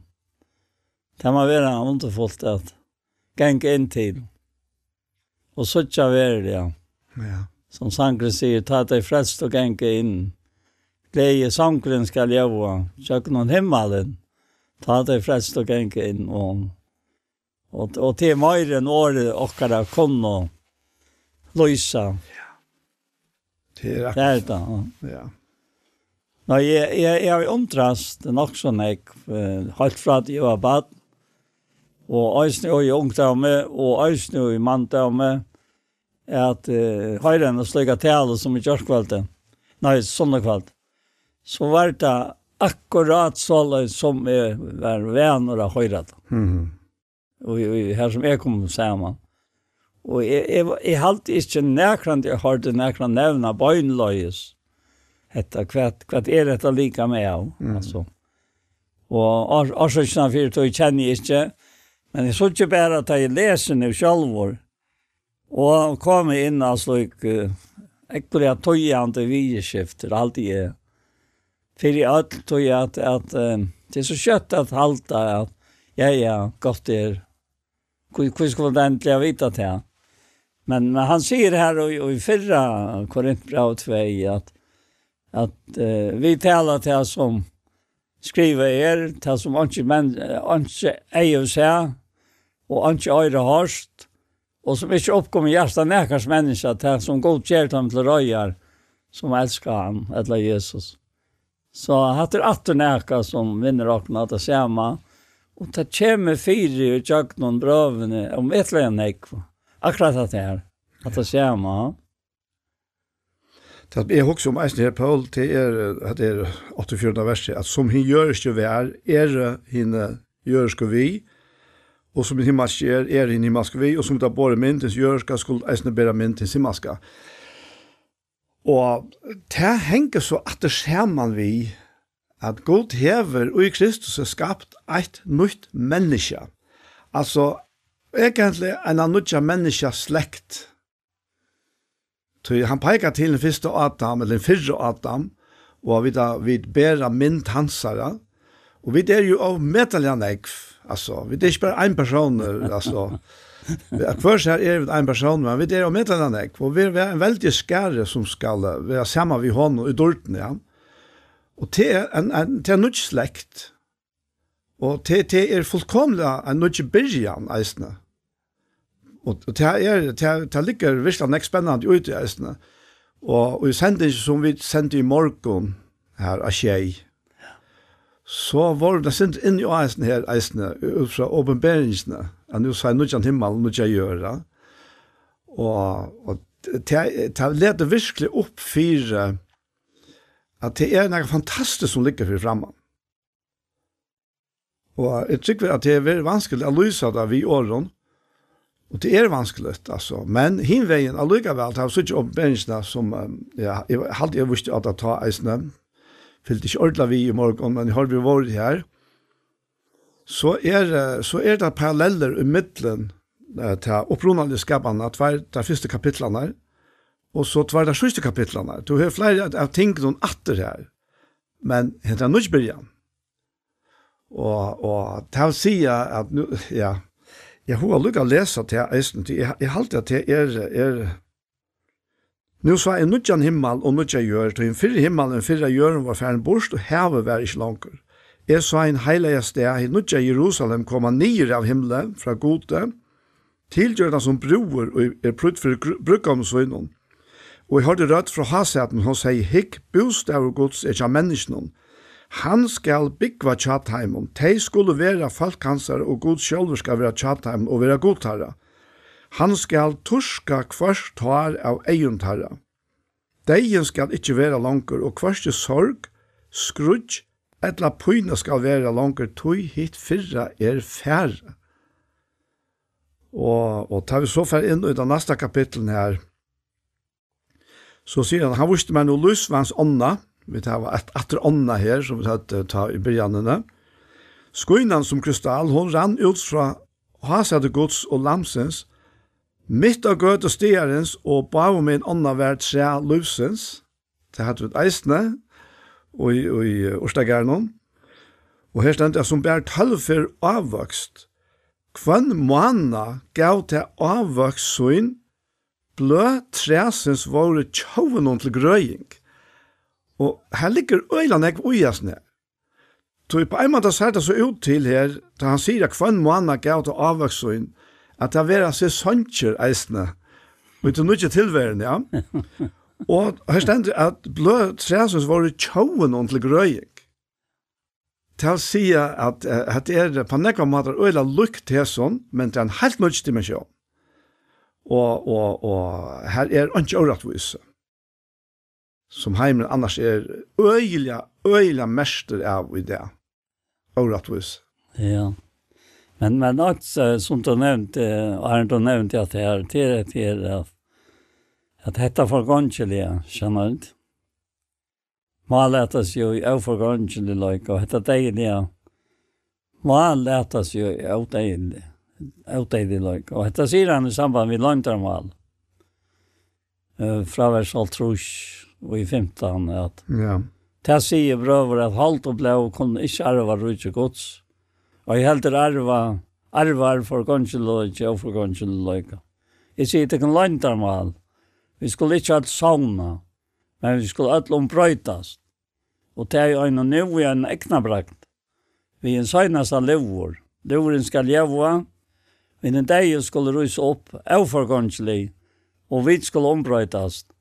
Det må være ont och fullt att gänga in till. Så ikke være det, ja. ja. Som sangren sier, ta deg frälst og gänga inn. Gleie sangren skal gjøre, kök noen himmelen. Ta deg dig og och inn. Og, og, og til mer enn året åkara kunne løse. Ja. Det er det. Det är det, ja. Ja. Nå, jeg, jeg, jeg har omtrast nok sånn jeg holdt fra at jeg var bad, og øyne og i ungdomme, og øyne og i manndomme, er at uh, høyren og sløyga tale som i kjørkvalgte, nei, søndagkvalgte, så var det akkurat så som jeg var venner av høyret. Mm. Og, og her som jeg kom sammen. Og jeg, jeg, jeg halte ikke nærkrant, jeg hørte nærkrant nevna bøgnløyes. Mm hetta kvat kvat er detta lika med av mm. alltså och orsakna för att jag känner inte men det såg ju bara att jag läser nu själv och kommer in alltså jag äckliga tojande vidskifter alltid är för i allt tog jag att att det är så kött att halta att ja ja gott är hur ska man egentligen vita det men, men han säger här och, och i förra Korintbrev 2 att at uh, vi taler til som skriver er, til som ikke men, ikke eier seg, og ikke øyre hørst, og som ikke oppkommer hjertet nækers menneske, til som godkjer dem til røyer som elsker han, eller Jesus. Så hatt er atter nækka som vinner åkna til sema, og ta kjemme fire og tjøk noen brøvene om et eller annet nekva. Akkurat at det er, at det sema. Så jeg husker om eisen her, Paul, til er, at er 84. verset, at som hin gjør ikke vær, er henne gjør ikke vi, og som hin masker, er henne masker vi, og som da bare myndens gjør skal skulle eisen bære myndens i masker. Og det henger så at det ser man vi, at Gud hever og i Kristus er skapt eit nytt menneske. Altså, egentlig en av nytt menneske slekt, Så han peker til den første Adam, eller den fyrre Adam, og vi, da, vi bærer mynd hansara, og vi er jo av metalliga ekv, altså, vi er ikke bare en person, altså, Først her er vi en person, men vi er av metalliga ekv, og vi er en veldig skære som skal være sammen vi hånd og i dorten, ja. Og det er en, en, det er nødt slekt, og det, det er fullkomlig en nødt byrjan, eisne og, og det er, det, er, det ligger virkelig nek spennende ut i eisene. Og, og i sendingen som vi sendte i morgen her av Kjei, så var det sendt inn i eisene her eisene, ut fra åpenberingsene, at nå sa jeg noe himmel, noe jeg gjør det. Og, og det, det leder virkelig opp for at det er noe fantastisk som ligger for fremme. Og jeg tror at det er veldig vanskelig å lyse det vi årene, Og det er vanskelig, altså. Men hinveien, allikevel, det er ikke oppbæringsene som, ja, jeg har alltid visste at jeg tar eisene, fyllte ikke ordentlig vi i morgen, men jeg har vi vært her, så er, så er det paralleller i middelen til opprunnelige skapene, tver de første kapitlene, og så tver de siste kapitlene. Du har flere av ting noen atter her, men det henter nødvendig. Og, og til å si at, nu, ja, jeg har lukket å lese til eisen, jeg, jeg halte til er, er, nu sa er nudjan himmel og nudjan gjør, til en fyrre himmel og en fyrre gjør var færen borst, og hevet var ikke langer. Jeg sa en heilige sted, i nudjan Jerusalem koma nyer av himmelen fra gode, tilgjørna som broer og er prutt for brukkomsvinnen. Og jeg hørte rødt fra haseten, hun sier, hikk, bostad og gods er ikke av menneskene, Han skal byggva tjatheimum. Tei skulle vera falkansar og god sjálfur skal vera tjatheimum og vera godtarra. Han skal turska kvørst tar av eiuntarra. Deien skal ikkje vera langer, og kvørste sorg, skrudj, etla pyna skal vera langer, tui hit fyrra er færre. Og, og tar vi så fær inn i den neste kapitlen her, så sier han, han viste meg noe lysvans ånda, Vi tar et atter ånda her, som vi tar ta i byrjanene. Skuinan som kristall, hon rann ut fra hasade gods og lamsens, mitt av gøt og stierens, og bav med en ånda vær tre lusens. Det hadde vi eisne, og i, og i Og her stendte jeg som bær tølfer avvokst. Kvann måna gav til avvokst søyn, blø tresens våre tjovanom til grøying. Og her ligger øyland jeg ujasne. Så på en måte ser det så ut til her, da han sier at hver måned gav til avvøksøyen, at det er seg sønker eisene, og til nødvendig tilværende, ja. Og her stender at blød træsens var tjåen til grøying. Til å si at det er på nekva måter øyla lukt til sånn, men det er en helt nødvendig dimensjon. Og, og, og her er ikke overratvise. Mm som heimen annars er øyelig, øyelig mester av i det. Åretvis. Ja. Men, men alt som du nevnte, og har du nevnt at det er til det til at at dette forgåndselige, skjønner du ikke? Man letes jo i forgåndselige løyke, og dette deilige. Man letes jo i avdeilige like, og dette sier han i samband med løntermal. Fra vers altrush, og i 15 at ja. Det sier brøver at halt og blå kunne ikke arva rydde gods. Og jeg heldur arva, arvar er for gongjeløyke og for gongjeløyke. Jeg sier det kan landarmal. Vi skulle ikke alt sauna, men vi skulle alt ombrøytast. Og det er jo en nu i en ekna brakt. Vi er en søgnast av levor. Levoren skal leva, men en dag skulle rysa opp, avforgångslig, og vi skulle ombrøytast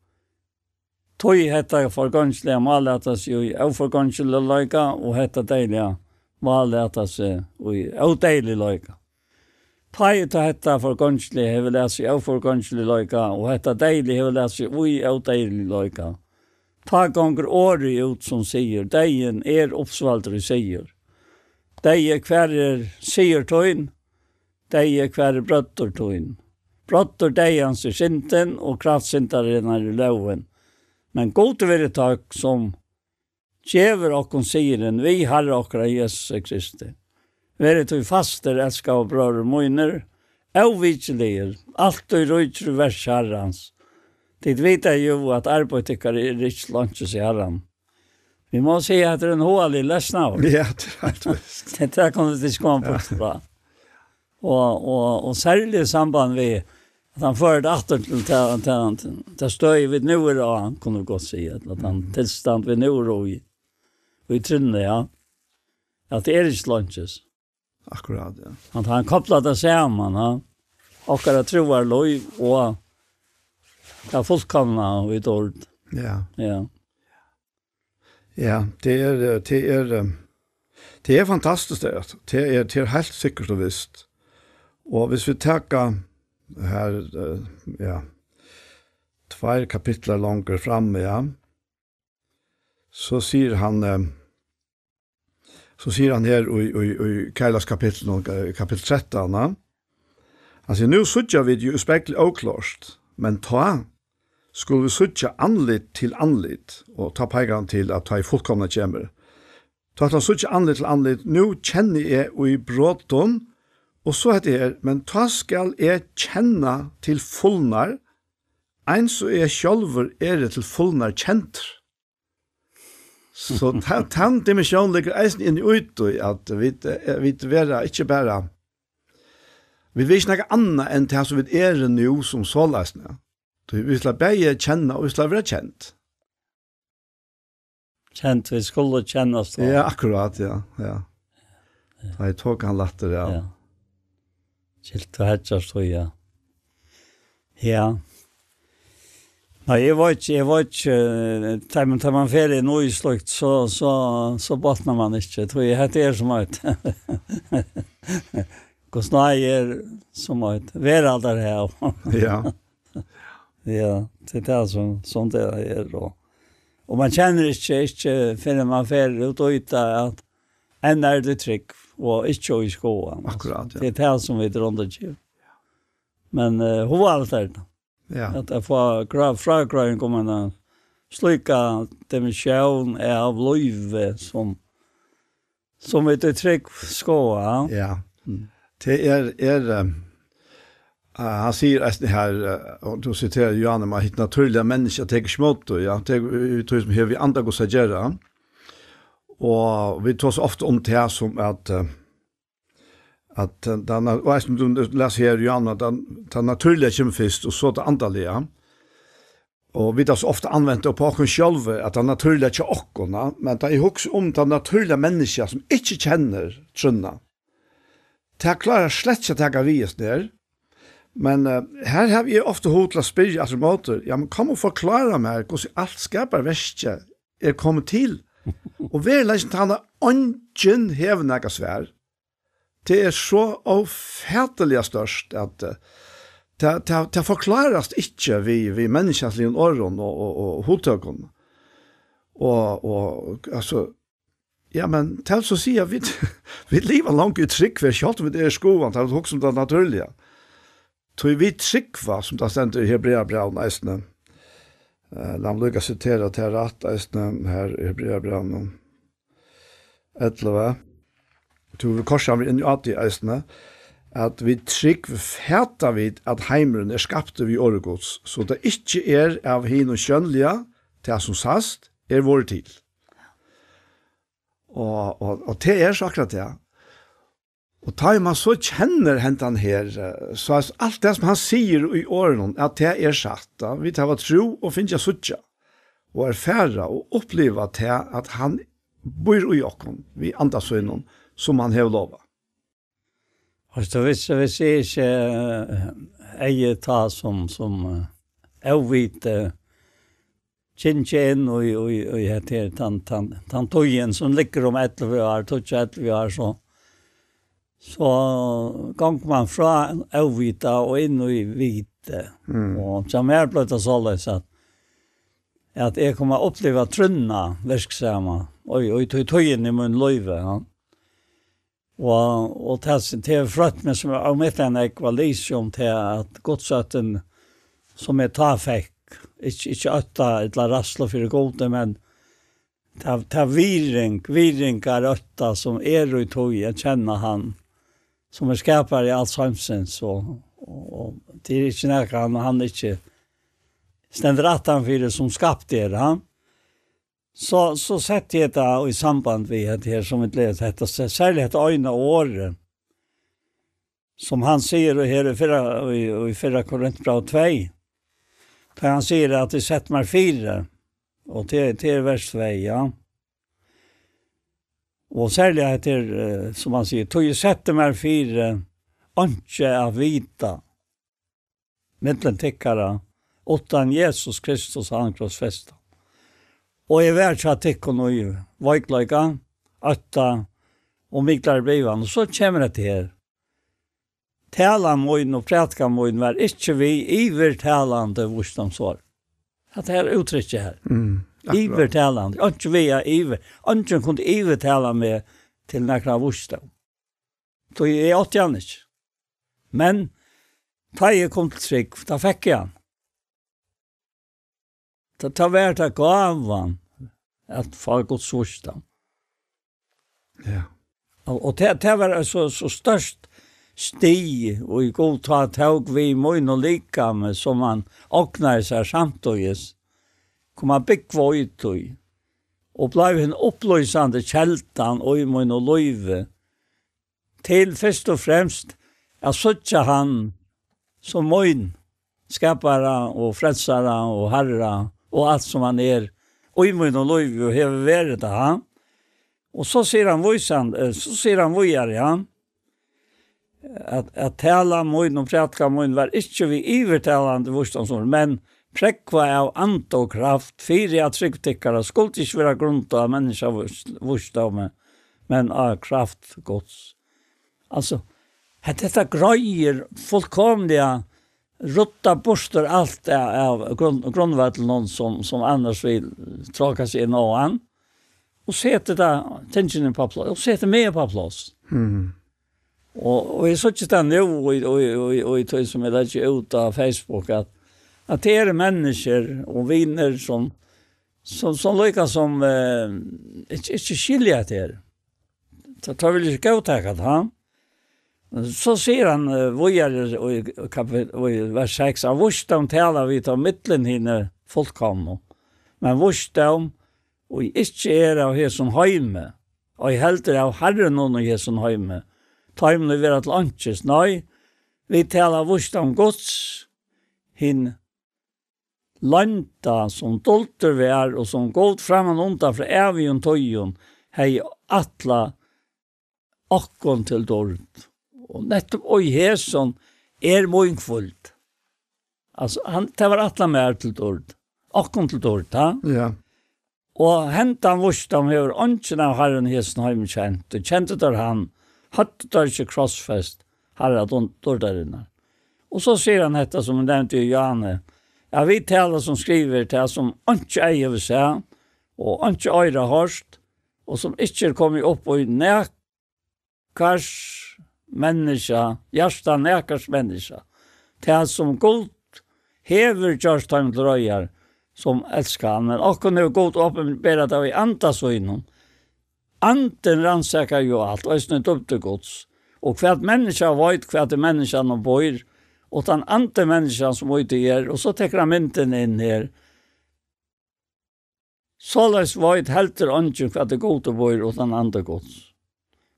tøy hetta forgångsliga malatas i oforgångsliga loika og hetta deiliga malatas i odeiliga loika. tøy ta hetta forgångsliga hever læs i oforgångsliga loika og hetta deiliga hever læs i ui odeiliga loika. Ta gonger åri ut som sier, deien er oppsvaldri sier. Deie hver er sier tøyn, deie hver er brøttor tøyn. Brøttor deians er sinten, og kraftsintar er loven. Men god vil takk som djever okkon siren, vi har okkara Jesus Kristi. Vere tog faster, elska og brøder møyner, avvitseliger, alt og rujtru vers herrans. Tid vet jeg jo at arbeidtikar er rich lunches i herran. Vi må se at det er en hålig lesna av. Ja, det er helt visst. Det er kommet til skån på. Og, og, og særlig samband vi Att han förde åter till tant tant. Där stöj vid nu då han kunde gott se att han tillstånd vid nu då i. Vi trinne ja. Att det är inte lunches. Akkurat ja. Han han kopplat det samman ja. Och att troar loj och Ja, fullkomna och ett ord. Ja. Ja. Ja, det är det är det är fantastiskt det. Det är det er helt sikkert og visst. Och hvis vi tar här ja. Två kapitlar längre fram ja. Så säger han så säger han här i i i Kailas kapitel kapitel 13 han säger nu söker vi ju spekl oklart men ta skulle vi söka anlit till anlit och ta peikaren till att ta i fullkomna kämmer. Ta at han söka anlit til anlit, nu känner jag i bråttom Og så heter jeg, men ta skal jeg kjenne til fullnar, ein så er sjølver er det til fullnar kjent. Så den dimensjonen ligger eisen inn i ut, at vi, vi vera ikke bare, vi vil ikke noe annet enn til som vi er nå som såleisene. Vi skal bare kjenne, og vi skal være kjent. Kjent, vi skulle kjenne oss. Ja, akkurat, ja. ja. Da jeg tok han latter, ja. ja. Kilt og hedja stod Ja. Ja. Nei, jeg var ikke, jeg var ikke, tar man, tar man ferie nå i slukt, så, så, så botner man ikke. Jeg tror jeg hette er som høyt. Hvordan er jeg som høyt? Vær alt er her. ja. Ja, det er som, sånn det er. Og, og man kjenner ikke, ikke finner man ferie ut og ut at enn er det trygg og ikke i skoene. Akkurat, ja. Det er det som vi dronner ikke. Men uh, hun var alt der. Ja. At jeg får grav fra grøyen kommer en slika dimensjon av livet som som vi til trygg skoa. Ja. Det er, er um, uh, han sier eisen her, uh, og du siterer Johanne, man hitt naturlige mennesker, det er ikke smått, ja, det er ut som her vi andre går seg gjøre. Mm Og vi tar så ofte om det som at at den, og jeg som du leser her, Johan, at den, den naturlige kommer først, og så det andalige. Og vi tar så ofte anvendt det på oss selv, at den naturlige ikke åkkerne, men det er også om den naturlige mennesker som ikke kjenner trønne. Det klarer slett ikke at jeg vi er der, men uh, her har vi ofte hod til å spørre, altså måter, ja, men kom og forklare meg hvordan alt skaper verste er kommet til, Og vi er leisent han ånden hever nægge svær. Det er så ofertelig størst at det, det, det forklares ikke vi, vi menneskens liv åren og, og, og hodtøkken. Og, og altså, ja, men til så sier vi, vi lever langt i trygg, vi er kjalt med det er skoene, til å huske om det naturlige. Tror vi trygg som det stender i Hebrea-braun, eisene. Eh, lam lukka citera til rett eisne her i Hebreabrann 11. Tu vi korsan vi inn i ati eisne, at vi trygg fæta vid at heimeren er skapte vi åregods, så det ikkje er av hin og kjønnelige til som sast er vår til. Og, og, og det er så akkurat det. Og tar man så kjenner hentan her, så er alt det som han sier i årene, at det er satt, da. vi tar tro og finner jeg suttja, og er færre og oppleva til at han bor i okken, vi andre sønnen, som han har lovet. Og så hvis, hvis jeg ikke eier ta som, som jeg vet, kjentjen og, og, og, og heter han togjen som ligger om 11 år, 12-11 år, så så gong man fra avvita og inn i vite. Mm. Og som er bløtt så løs at, at jeg kommer oppleve trunna verksama, og, og tog tøyen i mun løyve. Ja. Og, og til er frøtt meg som er mitt jeg var lysom til at godsøtten som jeg tar fikk, ikke, ikke øtta eller rasslo for gode, men ta ta viring virringar ötta som er i tog jag känner han som er skapare i Alzheimer's og, og, og det er ikke nærkere han, han er ikke stender at han fyrir som skapte er han. Så, så sett jeg det i samband med det her som et led dette, særlig et øyne året som han sier och her i fyrra, i, i fyrra Korintbra 2, der han sier at det sett meg fire, og til, til vers 2, ja. Och särskilt heter, som man säger, tog ju sätter mig för anke av vita. Mittlen tickare, åttan Jesus Kristus han krossfästa. Och i världsat tickon och ju, veikløyga, ötta og miklar blivan. Och så kommer det till her. Tala moin og prætka moin var inte vi iver talande vurstamsår. Att det er uttrykket her. Mm. Ivertalande. Ikke via iver. Ikke kunne ivertale med til nekra vurstav. Så jeg åtte han ikke. Men da jeg kom til trygg, da fikk jeg han. Da ta vært av gavan at far gott vurstav. Ja. Og det, det var så, så størst sti og i god ta tåg vi møyn og lika med som han åknar seg samtøyes kom han byggva ut og og blei en oppløysande kjeltan og i min og løyve til først og fremst jeg søtja han som moin skapara og frelsara og herra og alt som han er og i min og løyve og heve veret av han og så sier han vøysan så sier han vøyar ja. At, at tala møyn og prætka møyn var ikkje vi ivertalande som men prekva av ant og kraft, fyri at tryggtikkara skuld ikkje vera grunda av menneska vursdame, men av kraft gods. Altså, at dette grøyer fullkomliga rutta borster allt av grund, grundvattel noen som, som annars vil tråka seg inn og an, og sete da tensjonen på plås, og sete med på plås. Mm. Og, og jeg så ikke det nå, og, og, og, og, og, og, og, og, og, og, og, og, og, og, og, att det är människor och viner som som som lika som eh inte inte skilja det. Så tar vi lite gå ha? Så sier han vojar och i vers 6 av vursdom taler vi til mitten hinne folk. Men vursdom, og ikke er av som heime, og jeg helter av herren og hesson heime. vi vera til anses, nei, vi taler vursdom om gods, henne landa som dolter vær og som gått frem og undan fra evigen tøyen hei atla akkon til dårlig. Og nettopp oi hesson er moinkfullt. Altså, han, det var atla mer til dård. Akkon til dård, ja? Ja. Og hentan vurst om hever åndsjen av herren hesson heimkjent, og kjente der han, hatt der ikke krossfest, herre dårdarinnar. Og så sier han dette som han nevnte i Johanne, Jeg vet alle som skriver til som ikke eier vil se, og ikke øyre hørst, og som ikke er kommet opp og nekars menneske, hjertet nekars menneske, til som godt hever Kjørstheim til røyer, som elskar han, men akkur nu godt åpenbæra det i anta så innom. Anten rannsakar jo alt, og eisne døpte gods. Og hva hvert menneske veit hvert menneske han bor, och den andra människan som var ute i er, och så tecker han mynten in här. Såleis var ett helter ånden for at det god og vår og den andre gods.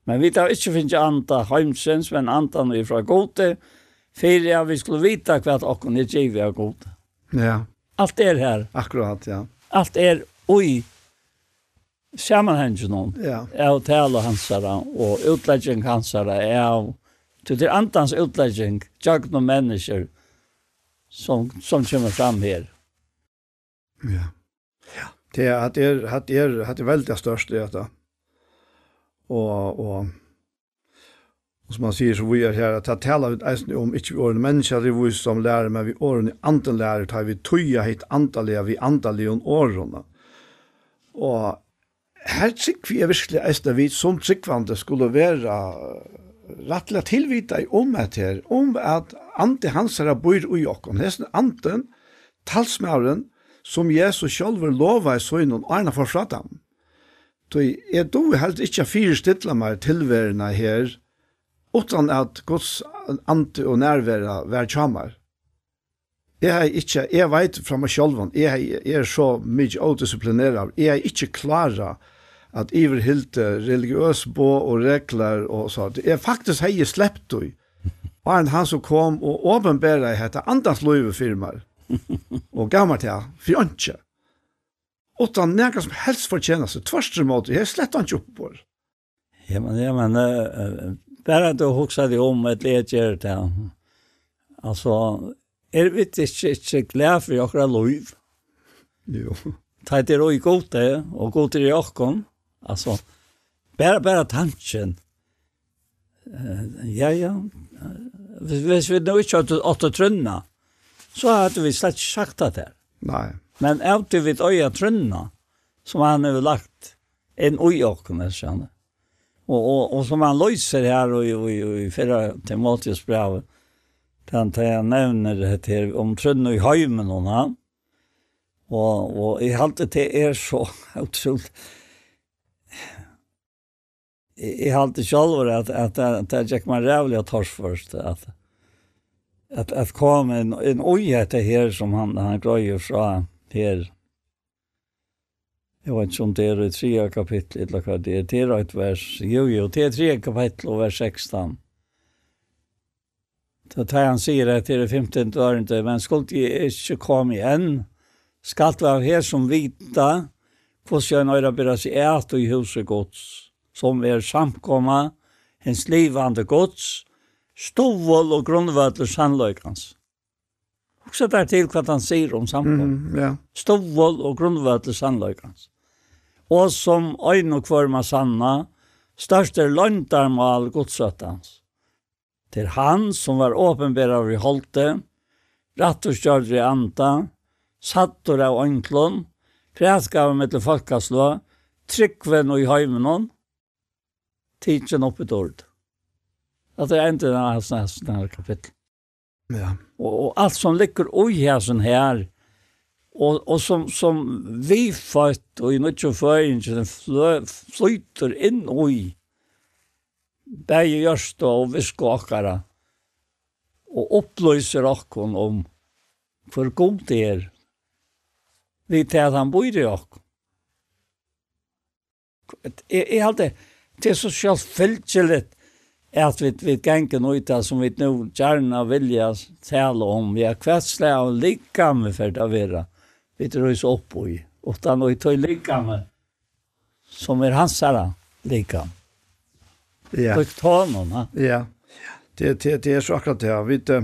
Men vi tar ikke finnes anta heimsens, men anta er fra gode, for ja, vi skulle vite hva åkken er givet av gode. Ja. Allt er her. Akkurat, ja. Allt er oi sammenhengen om. Ja. Jeg og tale och og utlegging är av Så det er andans utlegging, tjagn noen mennesker, som, som kommer fram her. Ja. Ja. Det er at det er, at det er, at det er veldig størst det dette. Og, og, og som man sier så vi er her, at det taler vi eisen om ikke vi årene mennesker, det er vi som lærer, men vi årene anden lærer, tar vi tøya hit antallet, vi antallet om årene. Og her trygg vi er virkelig eisen vi som trykkvande skulle være rattla tilvita i om at her, om at ante hans er bor i okken. Hesten anten, talsmauren, som Jesus sjølver lova i søgnen arna for fratan. Så jeg do helst ikkje fyrir stidla meg tilværende her, utan at Guds ante og nærværa vær tjamar. Jeg har ikkje, jeg vet fra meg sjølven, jeg, er så mykje autodisciplinerar, jeg er ikkje klara at iver hilte religiøs bo og regler og så. Det er faktisk hei jeg sleppt du. Og en han som kom og åpenbæra i hette andans løyve firmar. Og gammar til han, fjontje. Utan nega som helst fortjener seg, tvarstre måte, jeg slett han ikke opp oppår. Ja, men, ja, men, uh, bare at du hoksa deg om et ledger til han. Altså, er vi ikke, ikke glad for okra løyve? Jo. Det er også godt det, og godt er i okken. Alltså, bara, bara tanken. Uh, ja, ja. Hvis vi nu inte hade att trunna, så hade vi slett sagt det. Nej. Men efter vi öja trunna, som han har lagt en oj och känner. Och, och, och som han löser här och, och, i förra Timotheus brev. den tar jag nämner det här om trunna i höjmen hon han. Och, och i har det är så otroligt jag har at, at, at det er ikke man rævlig at tors først, at, at, at kom en en oja det her som han han grøyer fra her. Jeg vet ikke om det er i tre kapittel, eller hva det er, Det er et vers. Jo, jo, det er tre kapittel og vers 16. Så tar han sier at det er 15 dør ikke, men skulle de ikke komme igjen, skal det være her som vita hvordan jeg nøyre bør seg et og i huset gods som er samkomma, hens livande gods, stovål og grunnvøtler sannløykans. Og så der til hva han sier om samkomma. Mm, ja. Stovål og grunnvøtler sannløykans. Og som øyn og kvarma sanna, størst er løntarmal godsøttans. Til han som var åpenbæra i holdte, rett og kjørdre i anta, sattor av øynklån, krætgav med til folkaslå, tryggven og i høymenon, tidsen opp i dård. At det er enda av sånne, sånne kapittel. Ja. Og, og alt som ligger ui her sånn her, og, og som, som vi født og i nødvendig føringen flyter inn ui, bæg gjørst og viske okkara, og oppløser okkon om for god det er, vi til at han bor i okkon. Jeg, jeg, jeg det er så selvfølgelig at vi vi ganger noe nöjta som vi nå gjerne vilja tale om. Vi har kvätsla av lika med för det være. Vi tror oss opp i. Och då nu tar lika med som er hans här lika. Ja. Och ta någon, va? Ja. Det det det är så akkurat det. Vi vet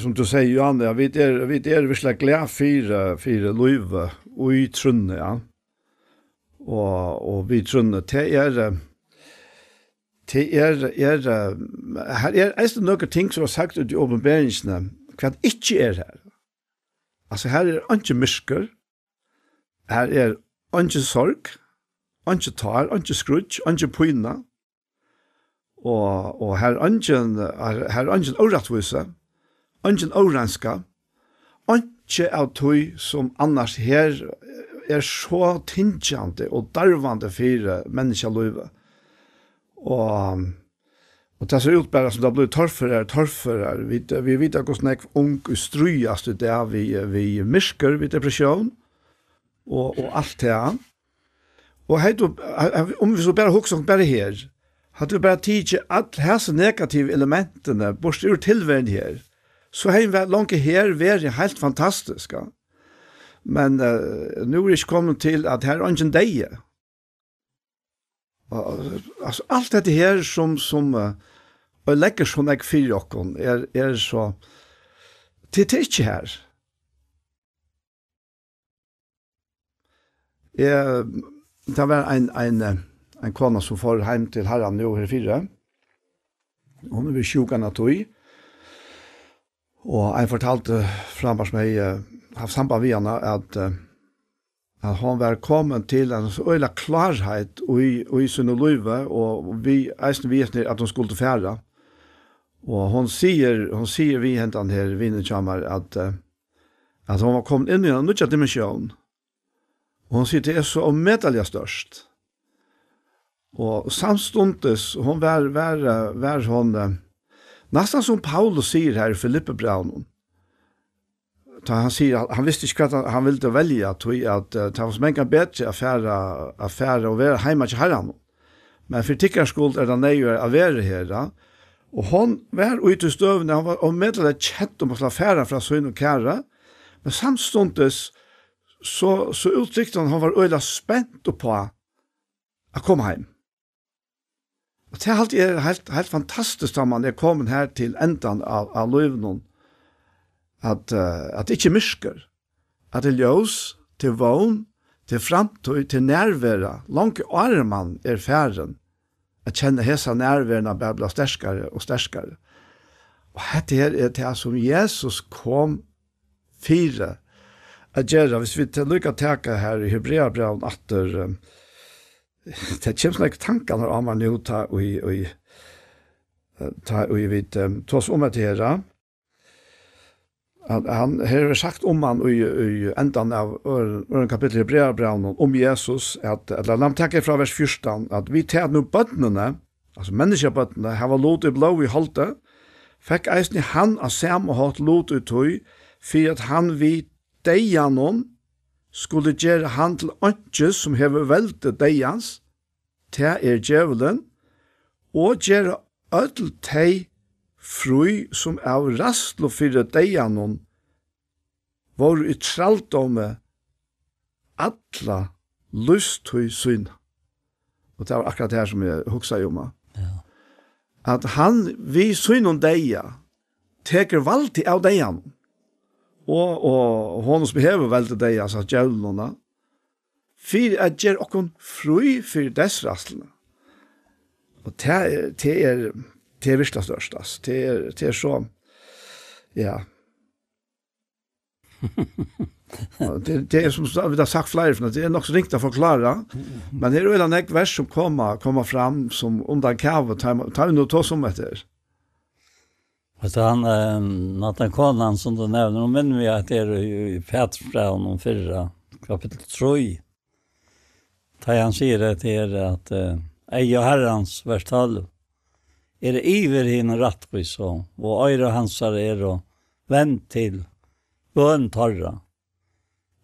som du säger Johan, vi är vi är virkelig glad för för Löv och i Trunne, ja og, og vi trunner til er til er, er her er eisen noen ting som er sagt ut i åpenberingsene hva det ikke er her. Altså her er ikke mysker, her er ikke sorg, ikke tar, ikke skrutsk, ikke pyna, og, og her er ikke, her er ikke åretvise ikke årenska, ikke av tog som annars her er så tingjande og darvande for menneskeløyve. Og, og det ser ut bare som det blir torfere og torfere. Vi, vi vet hvordan jeg ung strøyast det er vi, vi mysker ved depresjon og, og alt det her. Og heit, om vi så bare hokser bare her, hadde vi bare tidsi at disse negative elementene bort ur tilværen her, så hei vi langt her vært helt fantastisk. Ja. Men uh, nu er ikke kommet til at her er ikke deg. altså, alt dette her som, som uh, og legger sånn jeg fyrer okken, er, er så, det er ikke her. Jeg, det var en, en, en kona som får hjem til herren nå her fire. Hun er ved sjukken av tog. Og jeg fortalte fremme meg haft samband med henne at, at han var kommet til en så øyla klarhet i, i sin løyve, og vi eisen vet at hun skulle fære. Og hon sier, hon sier vi hentan her, vinnekjammer, at, at hon var kommet inn i en nødja dimensjon. Og hon sier det er så omedelig størst. Og samstundes, hon var, var, var hon, nesten som Paulus sier her i Filippe Braunen, ta han sier han visste ikke hva han ville velja at at uh, ta var som enka bedre affære, affære og være heima til herren. men for tikkarskuld er det nøye å være her da og hon var ute i støvende, han var og kjent om å slå affære fra søgn og kære. men samståndes så, så uttrykte han han var øyla spent på å komme heim og det er helt, helt fantastisk da man er kommet her til endan av, av løvnen at, uh, at det mysker, at det ljós til vogn, til framtøy, til nærværa, langt arman er færen, at kjenne hesa nærværen bare blir sterskere og sterskare Og dette her er det som Jesus kom fire at gjøre, hvis vi til lykka teka her i Hebreabraun atter, um, det kommer snakk tankar om man nå ta og i, i, ta og i vidt, um, ta oss om at det her, at han har sagt om han i, i endan av øren kapittel Hebreabraun om Jesus, at, at la dem fra vers 14, at vi tar nå bøttene, altså menneskebøttene, har lot i blå i holdte, fikk eisen han av sam og hatt lot i tøy, for at han vi deianon skulle gjøre han til åndsje som hever velte deians, til er djevelen, og gjøre ødel teg fru som av rastlo fyrir deianon var i traldome alla hui syna. Og det var akkurat det her som jeg huksa jo. Ja. At han, vi synon deia, teker valti av deian. Og, og hon som hever veldi deia, sa djævlunna, fyrir at gjer okkon fru fyrir dess rastluna. Og det, det er, det er virkelig størst, altså. Det er, det er så, ja. det, det er som vi har sagt flere, for det er nok så ringt å forklare, men det er jo en vers som kommer, kommer fram som under kavet, tar vi noe tås om etter. Vet du, han, eh, Nathan Conan, som du nevner, nå minner vi at det er i Petrfraun om fyrra, kapittel 3, Da han sier det til er at eh, «Ei og herrens, vers 12, er iver hinn rattvis og, og øyre hansar er og vend til bøn torra.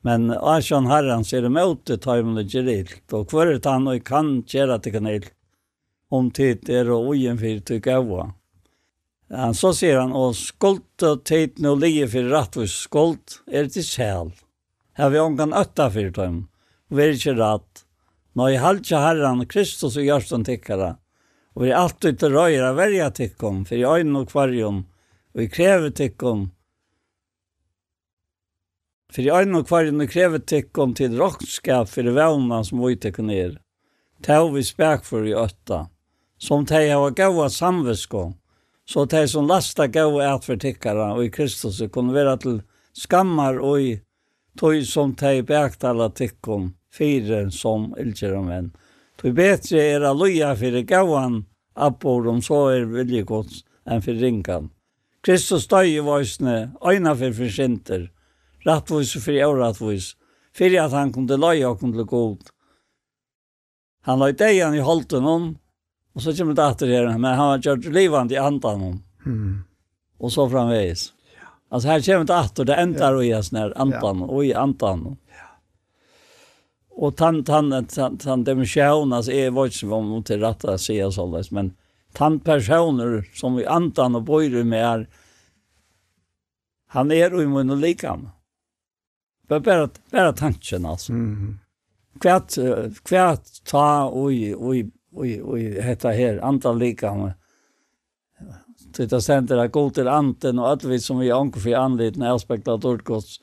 Men Asjan Herrans er møte tøymle gerilt, og hver er han og kan gjøre til kanel, om tid er og ugen for til gaua. Han så sier han, og skuld og tid nå ligger for rattvis skuld er til sjæl. Her vi ångan øtta for tøym, og vi er ikke ratt. Nå i halvtje Herran, Kristus og Gjørsten tikkara, Og vi er alltid til røyre av verja tikkum, for i øynene og kvarjon, og vi krever tikkum. For i øynene og kvarjon, vi krever tikkum til rokkskap for det vevna som vi tikkum er. Tau vi spek for i øtta, som tei hava gaua samvisko, så tei som lasta gaua et for tikkara og i Kristus kunne vera til skammar og i tog som tei beaktala tikkum, fire som ilgjera menn. För bättre er att loja för gåvan appor om så er vilje gods än för ringan. Kristus døy i voisne, øyna for forsinter, rattvis og fri avrattvois, fyrir at han kunde loja og kunde god. Han løy deian i holden hon, og så kommer det atter her, men han har gjort livand i andan hon. Mm. Og så framveis. Altså her kommer det atter, det endar ja. i hans nær andan, ja. og i andan hon og tant tant tant tant dem sjön alltså är vad mot det rätta säga så där men tant personer som vi antan og bojr med är han är i mun likam. Bara bara tanken alltså. Mm. Kvært, kvært ta oj oj oj oj hetta här antal likam. Det är center god til till anten och allt vi som vi angår för anledning aspekter av Turkots.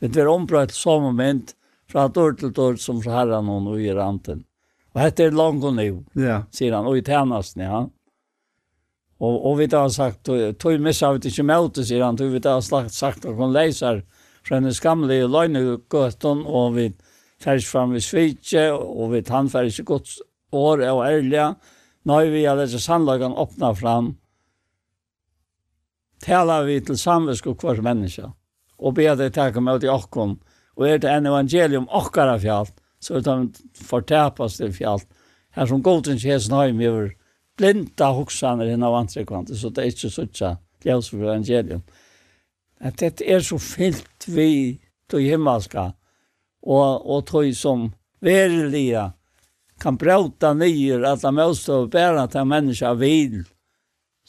Det er ombrøtt som moment fra dår til dår som så herran og och i ranten. Og dette er langt og nu, ja. sier han, og i tjenesten, ja. Og, og vi har sagt, tog missa vi ikke møte, sier han, tog vi har sagt sagt at hun leser fra en skamlig løgnegøtten, og vi færs fram i svitje, og vi tannfærdes i godt år og ærlige. Nå er vi av disse sannlagene åpna fram, taler vi til samvisk og hver menneske, og ber det takke med til åkken, og er det en evangelium okkara fjalt, så er det fortæpast til fjall. Her som godin kjesen har med over blinda hoksaner hinn av antrekvantet, så det er ikke suttja ljøs for evangelium. At det er så fyllt vi til himmelska, og, og tog som verilige kan brauta nyer at de måste bæra til menneska vil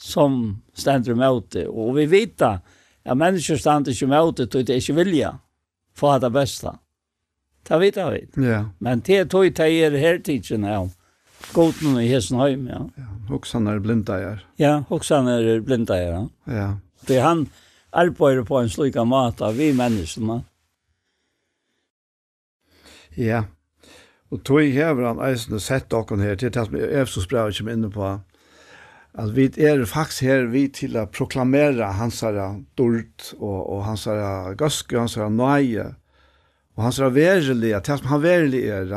som stender det. Og vi vita at mennesker stender ikke møte til det ikke vilja få det bästa. Det vet jag vet. Ja. Men det tog jag er här tidsen här. Gåten i Hessenheim, ja. ja. Och han är blinda här. Ja, och han är blinda här. Ja. Det han arbetar på en slik mat av vi människorna. Ja. Och tog jag här han eisen sett docken här till det som jag är så spräver som inne på at vi er faktisk her vi til å proklamere hans her dort og, og hans her gøske, hans her nøye og hans her verelige, til som han verelig er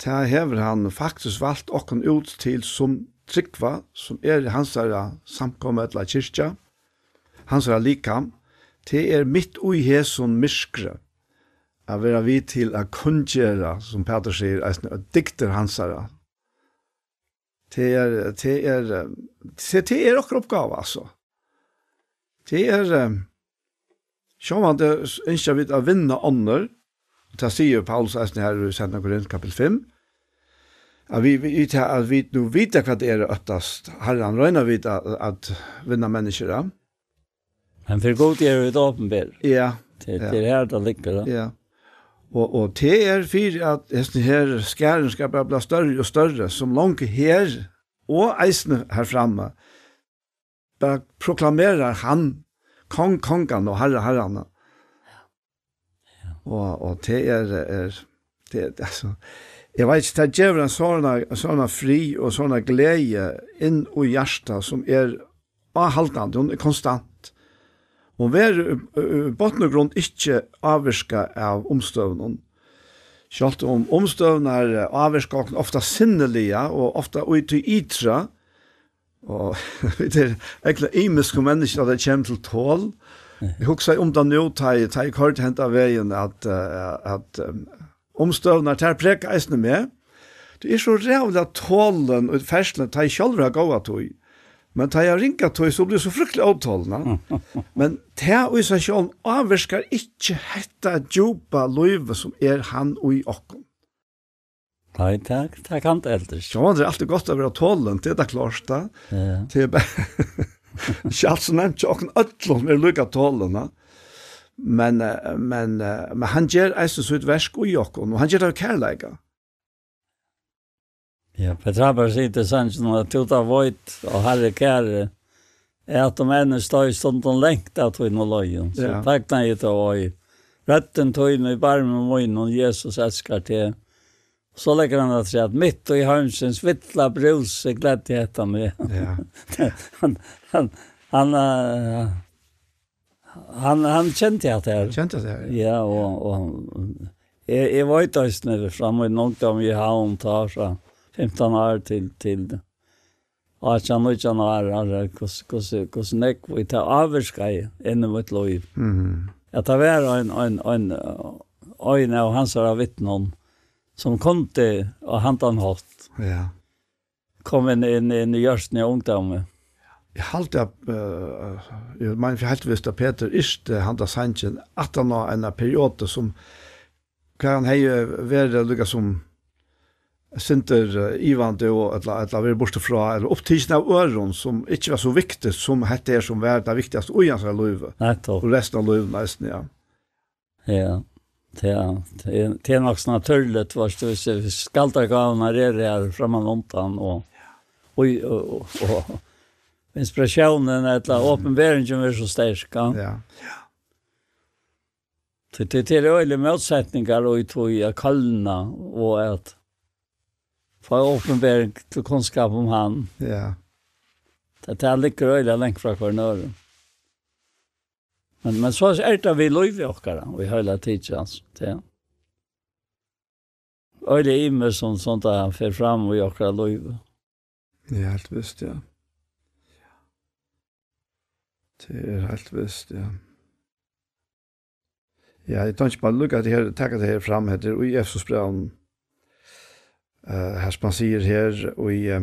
til hever han faktisk valgt okken ut til som tryggva, som er hans her samkommet eller kyrkja, hans her likam, til er mitt ui heson myskre, a vera vi til a kungjera, som Peter sier, a dikter hans Det er, det er, det er okkur oppgave, altså. Det er, så man det ønsker vi å vinne ånder, det sier Paulus eisen her i Senta Korinth kapitel 5, at vi, vi, at vi nu vet hva det er øktast, herren røyner vi at, att vinne mennesker, ja. Men for god er det åpenbær. Ja. Det, det er her det ligger, da. Ja. Og, og det er for at hesten her skæren skal bare bli større og større, som langt her og eisene her framme, bare proklamerer han, kong kongen og herre herrene. Ja. Og, og det er, er det, altså, jeg vet ikke, det gjør en sånne, sånne fri og sånne glede inn i hjertet som er avhaltende, hun er konstant og være uh, botnegrunn ikke avvirka av omstøvnen. Sjalt om omstøvnen er avvirka ofta sinnelige og ofta ut i ytra, og det er egentlig imiske mennesker at det kommer til tål. Jeg husker om det nå, da jeg hørte hent av veien at, uh, at um, omstøvnen er til prek eisene med. Det er så rævlig at tålen og ferslene tar jeg selv har gått av tog. Men tar jeg ringa tog, så blir det så fryktelig avtalene. Men det og i seg selv avverskar ikke hette djupa løyve som er han og i okken. Nei, takk, takk han til eldre. Ja, det er alltid godt å være tålen, det er det klart da. Ja. Det er bare... Ikke alt som nevnt, ikke åkken er lykka tålene. Men, men, men han gjør eisen så ut versk og i okken, og han gjør det av kærleika. Ja, Petra bare sier til sannsyn at tuta vojt og herre kære er at de ene støy stunden lengt av tøyne og løyen. Så ja. takk nei til å oi. Retten tøyne i barmen møyne og Jesus elskar til. Så legger han at at mitt og i hønsens vittla brus er gledd i etter meg. Ja. han, han, han, uh, han, han kjente at det her. Kjente det her, ja. Og, og jeg, jeg var i tøysene fram og noen om i havn tar, så. 15 år til, til 18 og 19 år, hvordan jeg vil ta avvirka i innen mitt liv. Mhm. At det var en, en, en, en av hans av vittnen som kom til og hantan hatt. Ja. Kom inn, inn, inn i gjørsten i ungdommen. Jeg halte at, uh, jeg mener for helt visst at Peter Iste, han da sannsyn, at han har en periode som, kan han heier, være lukket som, sinter ivande og etla etla vi borste fra eller opptisen av øron som ikke var så viktig som hette er som var det viktigste og hans løyve. Og resten av løyve nesten, ja. Ja, det er, det er nok så naturlig, hvis du ser skaltergavene er her fremme omtann og, og, og, og, og inspirasjonen etla åpenberingen er så sterk. Ja, ja. Det er øyelig motsetninger og i tog kallene og at få åpenbering til kunnskap om han. Ja. Det er litt røyla lengt fra kvarnøren. Men, men så er det vi lov i okkara, og i høyla altså. Ja. Øyla imer som sånt han fer fram og i okkara lov. Ja, helt visst, ja. Det er helt visst, ja. Ja, jeg tar ikke bare lukka at jeg takker det her fram etter, og i Efsos brevet eh här man ser här och i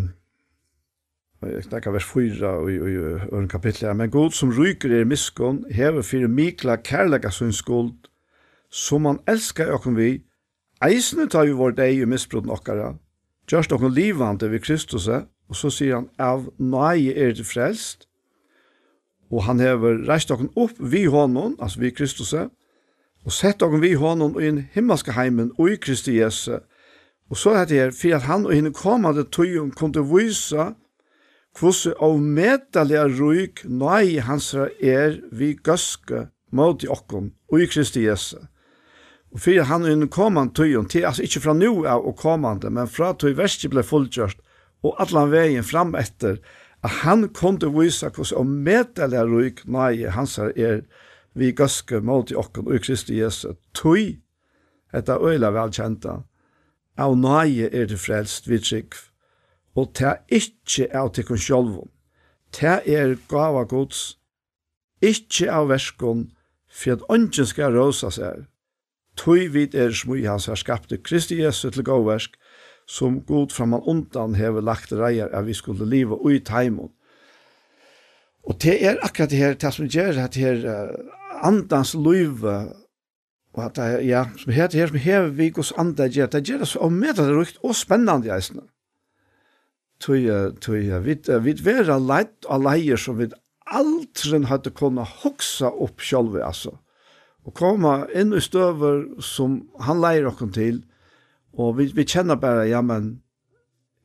Jeg snakker vers 4 och i en kapitel Men god som ryker er miskon, hever fyrir mikla kærlega sin skuld, som man elskar okkur vi, eisne tar vi vår deg i misbrot nokkara, gjørst okkur livande vi Kristus, og så sier han, av nøye er det frelst, og han hever reist okkur opp vi honom, altså vi Kristus, og sett okkur vi honom i en himmelske heimen og i Kristi Jesu, Og så er det her, for at han og henne kommande tøyen kunne vise hvordan avmedelige røyk nøy hans er vi gøske mot okken og i Kristi Jesu. Og for han og henne kommande tøyen, til, altså ikke fra nå av og kommande, men fra tøy verste ble fullgjørt, og allan veien fram etter, at han kunne vise hvordan avmedelige røyk nøy hans er vi gøske mot okken og i Kristi Jesu. Tøy, etter øyla velkjenta av nøye er det frelst vi trygg, og ta ikkje av tikkun sjolvun. Ta er gava gods, ikkje av verskun, for at ånden skal råsa seg. Tøy vid er smui hans har skapte Kristi Jesu til gåversk, som god framan undan hever lagt reier at vi skulle liva ui taimon. Og det er akkurat det her, det som gjør at her andans luive, Og at det, ja, som heter her, som hever vi gos andre gjør, det gjør det så omedelig det rukt og spennende i eisene. Tøy, tøy, vi, vi vera leit av leier som vi aldri hadde kunnet hoksa opp sjølve, altså. Og komme inn i støver som han leier okken til, og vi, vi kjenner bare, ja, men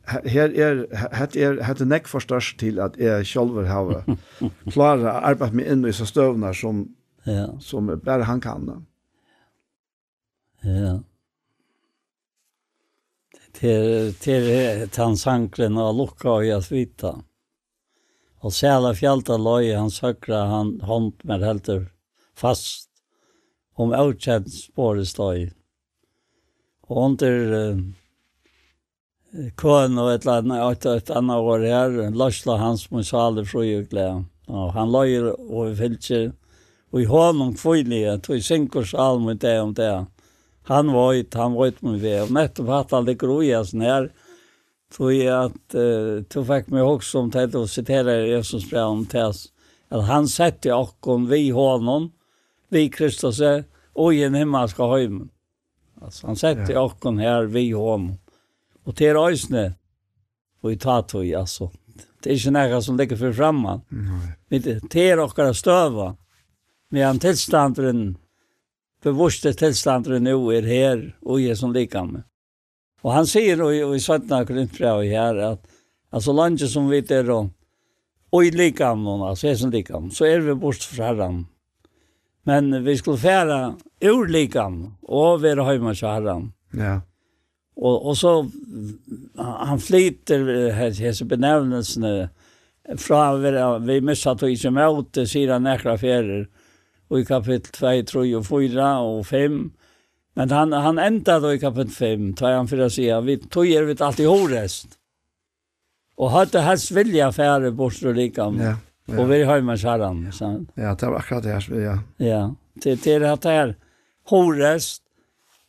her er, her er, her er nekk for størst til at jeg sjølver har klare arbeid med inn i så støvner som, ja. som bare han kan. Ja Ja. Til, till tansanklen og lukka og jeg svita. Og sæla fjälta loj han sökra han hånd med helter fast om avkjent spåret stoj. Og under uh, eh, og et eller annet, et ett annet år her, Larsla hans musale fröjukle. Og han lojer och filter og i hånden kvile tog synkors alm och det om det han var ju han var ett med väl nätt och att det grojas när tog jag att uh, tog fick mig också som tänkte och citera Jesus brev om täs att han sätter och vi honom vi Kristus är och i en himmelska hem. Alltså han sätter ja. och här vi honom. Och till rejsne och i tatoy så. Det är inte några som ligger för framman. Nej. Det är och stöva. Men han tillståndaren bevuste tilstander nu er her og är som likam. Og han sier og, og i Svettna Korintbrev her at altså landet som vi er og, og i likam, altså er som likam, så er vi bort fra herren. Men vi skulle fære ur likam og være hjemme til herren. Ja. Og, og så han flyter hese benevnelsene fra vi, vi missa tog ikke møte, sier han nekra ferer, i kapitel 2, 3 och 4 och 5. Men han, han enda då i kapitel 5, tar han för att säga, vi tog er vid allt i horest. Och hade hans vilja färre bort och likam. Ja, ja. Och vi har med kärran. Ja. ja, det var akkurat det här. Ja, ja. Det, det at det här horest.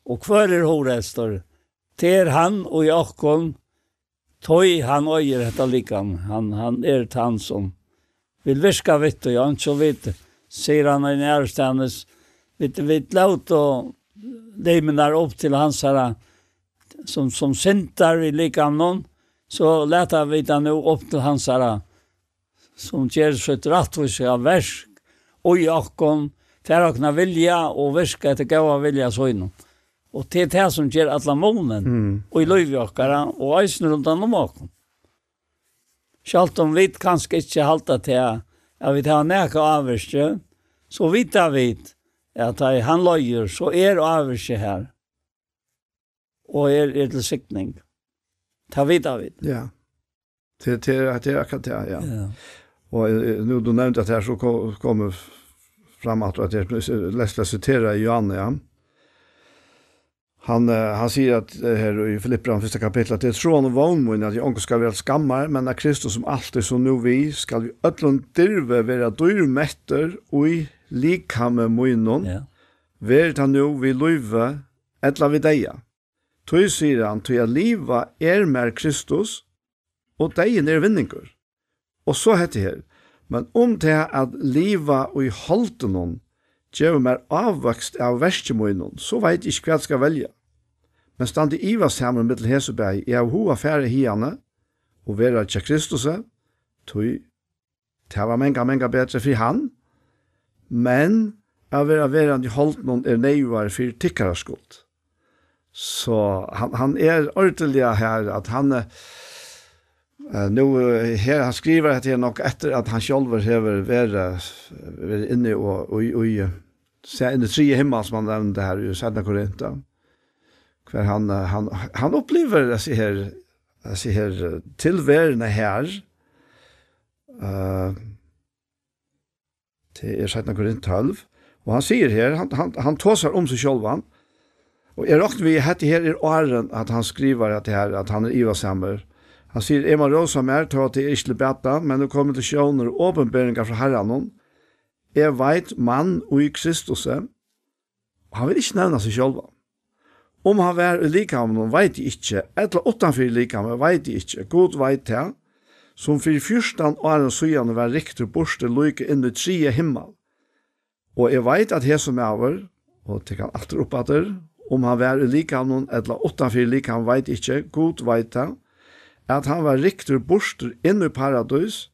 Och kvar är horestor. Det är han och Jakob. Tøy han øyer detta likan. Han, han er han som vil virka vitt og han så vitt sier han i nærstandes, vi, vet laut og leimenar upp til hans herra, som, som sintar i likamnon, så leta vi det nu upp til hans herra, som gjør sitt rattvis av versk, og i å kunne vilja og virka etter gaua vilja søgnon. Og til det som gjør alle månen, mm. og i løyvi okkara, og eisen rundt om okkon. Selv om vi kanskje ikke halta til at vi tar nekka avvirstjø, så vita vet at hei, han løyer, så er avvirke her. Og er, er til sikning. Ta vita vet. Ja. Det, det, det är akkurat det, ja. ja. Og nu du nevnte att här så kommer fram att att jag läste citera Johanne ja. Han han säger att här i Filipperbrevet första kapitlet det är och vånmoden att jag inte ska vara skammar men att Kristus som alltid så nu vi ska vi öllon dirve vara dyr mätter och i likame munnen, ja. verd han nu vi løyve, etla vi deia. Tøy sier han, tøy at liva er mer Kristus, og deien er vinningur. Og så heter her, men om det at liva og i holden hon, gjør mer avvokst av verskjemunnen, så veit ikke hva jeg skal velja. Men stand i iva sammen med til Heseberg, jeg har hova færre hiane, og vera tja Kristus, tøy, det var menga, menga bedre for han, men av vera verand i holdnån er neivar for tikkara skuld. Så han, han er ordentlig her, at han er, Uh, nu her han skriver att det nog efter att han själv behöver vara inne och och och se in i tre himmel som han nämnde här i Södra Korinta. Kvar han han han upplever det så här så här tillvärna här. Eh uh, til er 17 Korint 12, og han sier her, han, han, han tåsar om seg sjølvan, og jeg råkner vi hette her i åren at han skriver at, her, at han er ivasammer. Han sier, er man råsa mer, at det er ikke beta, men det kommer til sjåner og åpenbøringer fra herren, er veit mann og i Kristus, og han vil ikke nevne seg sjølvan. Om han var i likamen, veit jeg ikke, eller utenfor i likamen, veit jeg ikke, god veit jeg, som for fyrstan åren søgjene var riktig borste lykke inn i tre himmel. Og jeg vet at jeg som er over, og det kan alltid opp om han var i likhavnen, eller åttanfyr likhavn, vet ikke, god vet han, at han var riktig borster inn i paradis,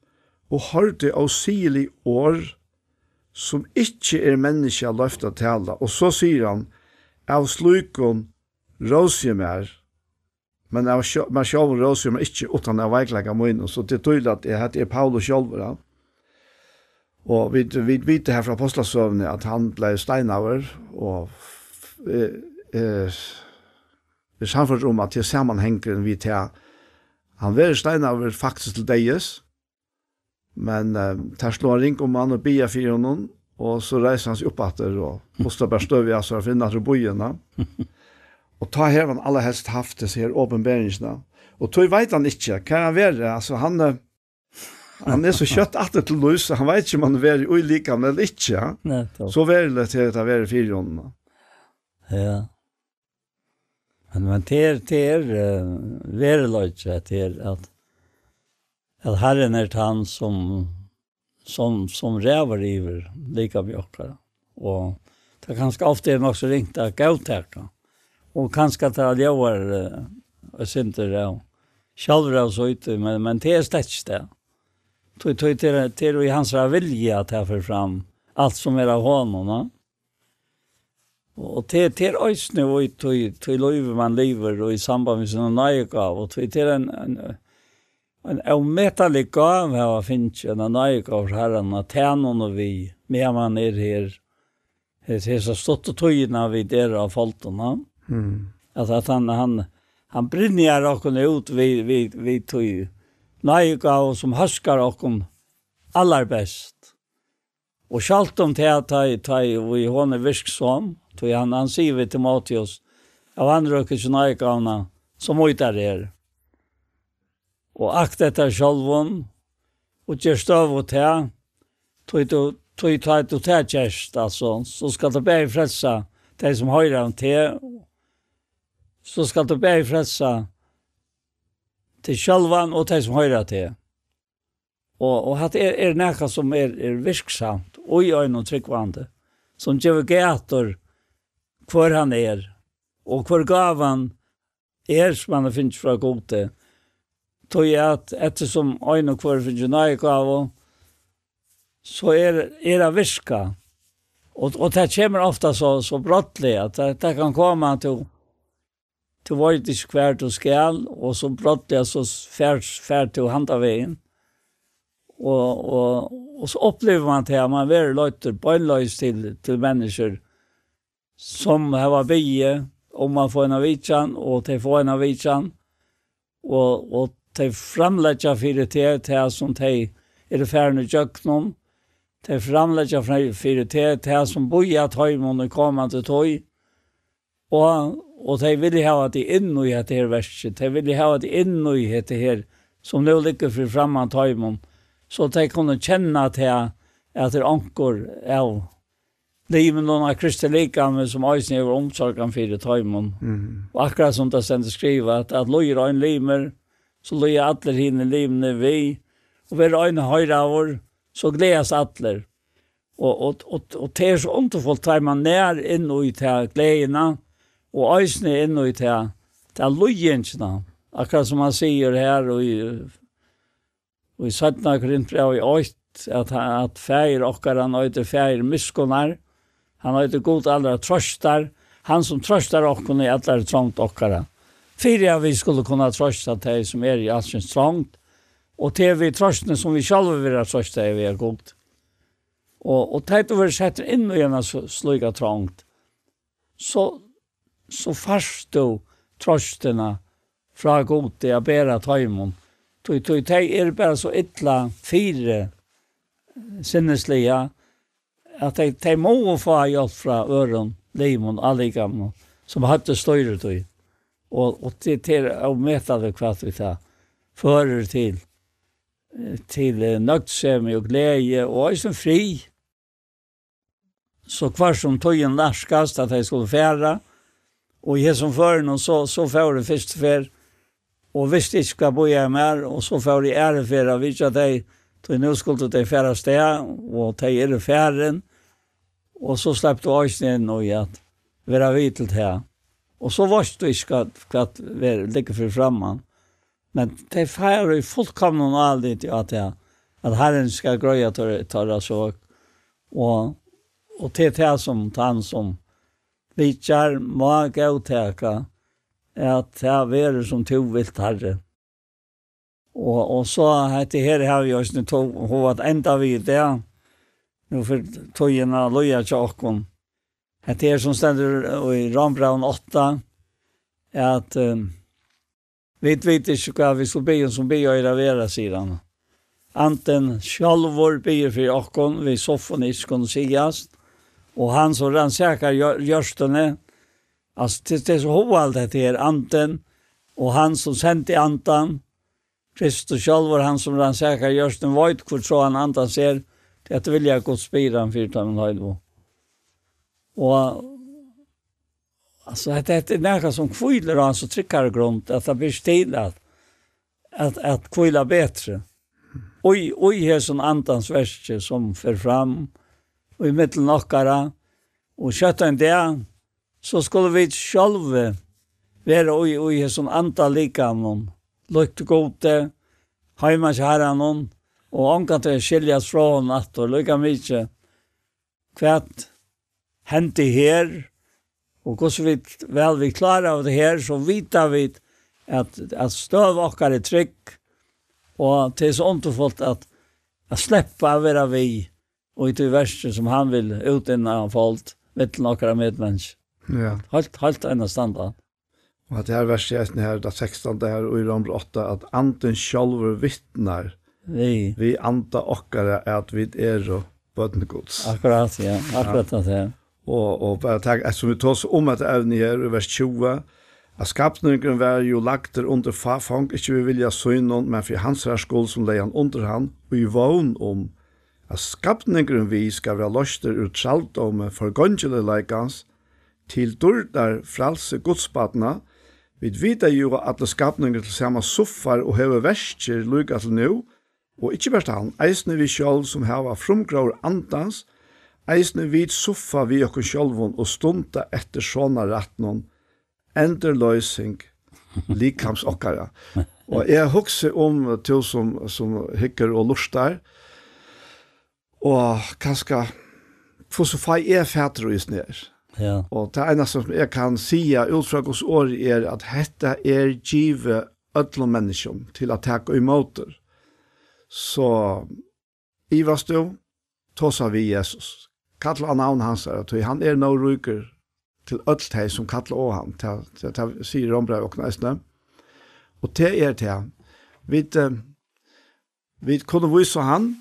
og hørte av sigelig år, som ikkje er menneska løfta tala. Og så sier han, av slukon råsje mer, Men jag var man själv rör men inte utan att verkligen må in så det tydligt att det hade Paulus själv då. Och vi vi vet det här från at att han blev steinauer och eh eh samfört om att det sammanhänger vi till han var steinauer faktiskt till deis, Men eh, der slår ring om han och bia för honom och så reiser han seg upp åter og postar bare støv i alltså finna till bojarna. Og ta her han aller helst haft det her åpenbæringsna. Og tog vet han ikke, kan han være, altså han, han er så kjøtt at til lus, han vet ikke om han er i likene eller ikke. Nei, så var det til at han var i fire åndene. Ja. Men, men det er, det er uh, veldig løs, det er at, at Herren er han som, som, som ræver iver, like bjørkere. Och det kanske ofta är er nok så ringt at gavtærkene. Og kanskje ta ljøver og synter av. Sjalver av så ute, men, men det er slett ikke det. Tog tog til, til i hans vilje at jeg får fram alt som er av hånden. No? Og til, til øysene og til, til løyve man lever og i samband med sin nøye gav, Og til, til en, en, en avmetelig gav her å finne, en nøye gav for herren at tjener tænene vi, med man er her, Det her så stått og tøyene vi der av folkene. Mm. Alltså att han han han brinner och ut vi vi vi tog ju gav som huskar och om allar bäst. Och skalt om till att ta ta vi hon är virksom tog han han säger vi till Matteus av andra och sin Naika gavna som ojtar er. Och akta etter självon och gjør støv og till tog du tog ta du och ta tjänst alltså så ska det bli frälsa de som höjer om till så skal du bære frelsa til sjølvan og til som høyre til. Og, og hatt er, er nekka som er, er virksamt, og i øynene tryggvande, som gjør gator hvor han er, og hvor gavan er som han finnes fra gode, tog jeg at ettersom øynene hvor finnes nøye gav, så er, er det virka. Og, og det kommer ofta så, så brottelig at det, det kan komme til Du var ikke hver du skal, og så brått jeg så fært, fært til handaveien. Og, og, og så opplever man til at man er løyter, bøyløys til, til mennesker som har bygget, om man får en av vitsan, og til får en av vitsan, og, og til framlegger fire til, til som de er ferdig i kjøkkenen, de framlegger fire til, til som bor i at høymån og kommer til tøy, og Og de vil ha det inn i dette her verset. De vil ha det inn i dette her, som nå ligger for fremme av tøymon. Så de kunne kjenne til at det er anker av livet noen av Kristi kristelikene som øyne over omsorgen for tøymon. Mm. Og akkurat som det stendte skrivet, at, at løyer øyne limer, så løyer alle henne livene vi, og vi er øyne høyre av vår, så gledes alle. Og, og, og, og det er så underfullt, tar man nær inn i til gledene, og eisne inn i til, til er løgjensene, akkurat som han sier her, og i, og i 17. Korinthbrev i 8, at, at feir okkar, han øyde feir miskunnar, han øyde god allra trøstar, han som trøstar okkar i allra trångt okkar. Fyrir ja, vi skulle kunna trøsta til som er i allsyns trångt, og til vi trøstene som vi sjálf vil ha trøsta er vi er god. Og, og teit over setter inn og gjerne slik trångt, så så farstå trösterna fra gode att bära tajmon. Tui, tui, tei er bare så ytla fire sinneslige at de, de må få hjelp fra øren, limon, alle gamle, som har hadde støyre tui. Og, og til, til å møte det hva vi tar, fører til, til nøgtsemi og glede, og også fri. Så kvar som tøyen lærskast at jeg skulle fære, og Och jag som før, och så, så får det før, og hvis jeg ikke skal bo hjemme mer og så får det ära för att visa dig till nå skulle det färra steg och ta er færen, og så släppte jag sen och jag at vid till det här. Och så var det ikke att vi ligger for fremme. Men det feirer jo fullkomne noen aldri til at, jeg, at Herren skal grøye til å ta det så Og, og til det som han som vi kjær må gauteka at det er vere som to vilt herre. Og, og så heter her har vi også to tog enda vi det. Nå for togina løyer til åkken. Det er som stender i Rambraun 8 at um, vi vet ikke hva vi skal be som be å vera, sier han. Anten sjalvor be for okkon vi soffen ikke kunne sigast Og han som rannsakar görstene, alltså det är så hovall det här, anten, och han som sände antan, Kristus själv var han som rannsakar görstene, vad kvar så han antan ser, det att vilja gå spira en fyrtamen höjdbo. Och alltså att det är näka som kvilar han så tryckar grund, att det blir stilat, att, att kvila bättre. Oj, oj, här som antans värste som för fram, i middelen okkara. Og kjøtt en dag, så skulle vi sjølve være ui ui som anta likanon, lukt gode, heima kjæranon, og anka til skiljas fra hon at og lykka mykje. Kvært hendi her, og hvordan vi vel vi klara av det her, så vet vi at, at støv okkar er trygg, og det er så underfullt at, at sleppa å vera vi, och i det verste som han vill ut innan folk, vet du några medmänniskor. Ja. Halt halt en standard. Och at det her verste är her, da 16 där och i Rom 8 att anten själv vittnar. Nej. Vi anta okkara att vi är og bøtnegods. Akkurat, ja. Akkurat ja. det. Och och bara tack som vi tar oss om att evne her, i vers 20 At skapningen var jo lagter under farfang, ikke vi vilja søgnen, men for hans her skål som leian under han, og i vogn om at skapningren vi skal være løster ut sjaldomme for gongeleikans til dårdar fralse godspadna, vi vita jo at alle skapninger til samme soffar og heve versker lukka til nu, og ikkje bare han, eisne vi sjálf som heva frumgraur andans, eisne vi soffa vi okkur sjálfon og stunda etter såna rattnon, ender løysing, likhams okkara. Og jeg hugse om til som, som hikker og lustar, og kanskje for så fei er fætter og isner. Ja. Og det eneste som jeg kan si ut fra hos år er at dette er give ødlom mennesker til at takke det. Så i var stå, tåsa vi Jesus. Kattel av navn hans er, at han er no ryker til ødel teg som kattel av han, til det sier Rombrev og knæsne. Og det er det. Vi, vi kunne vise han,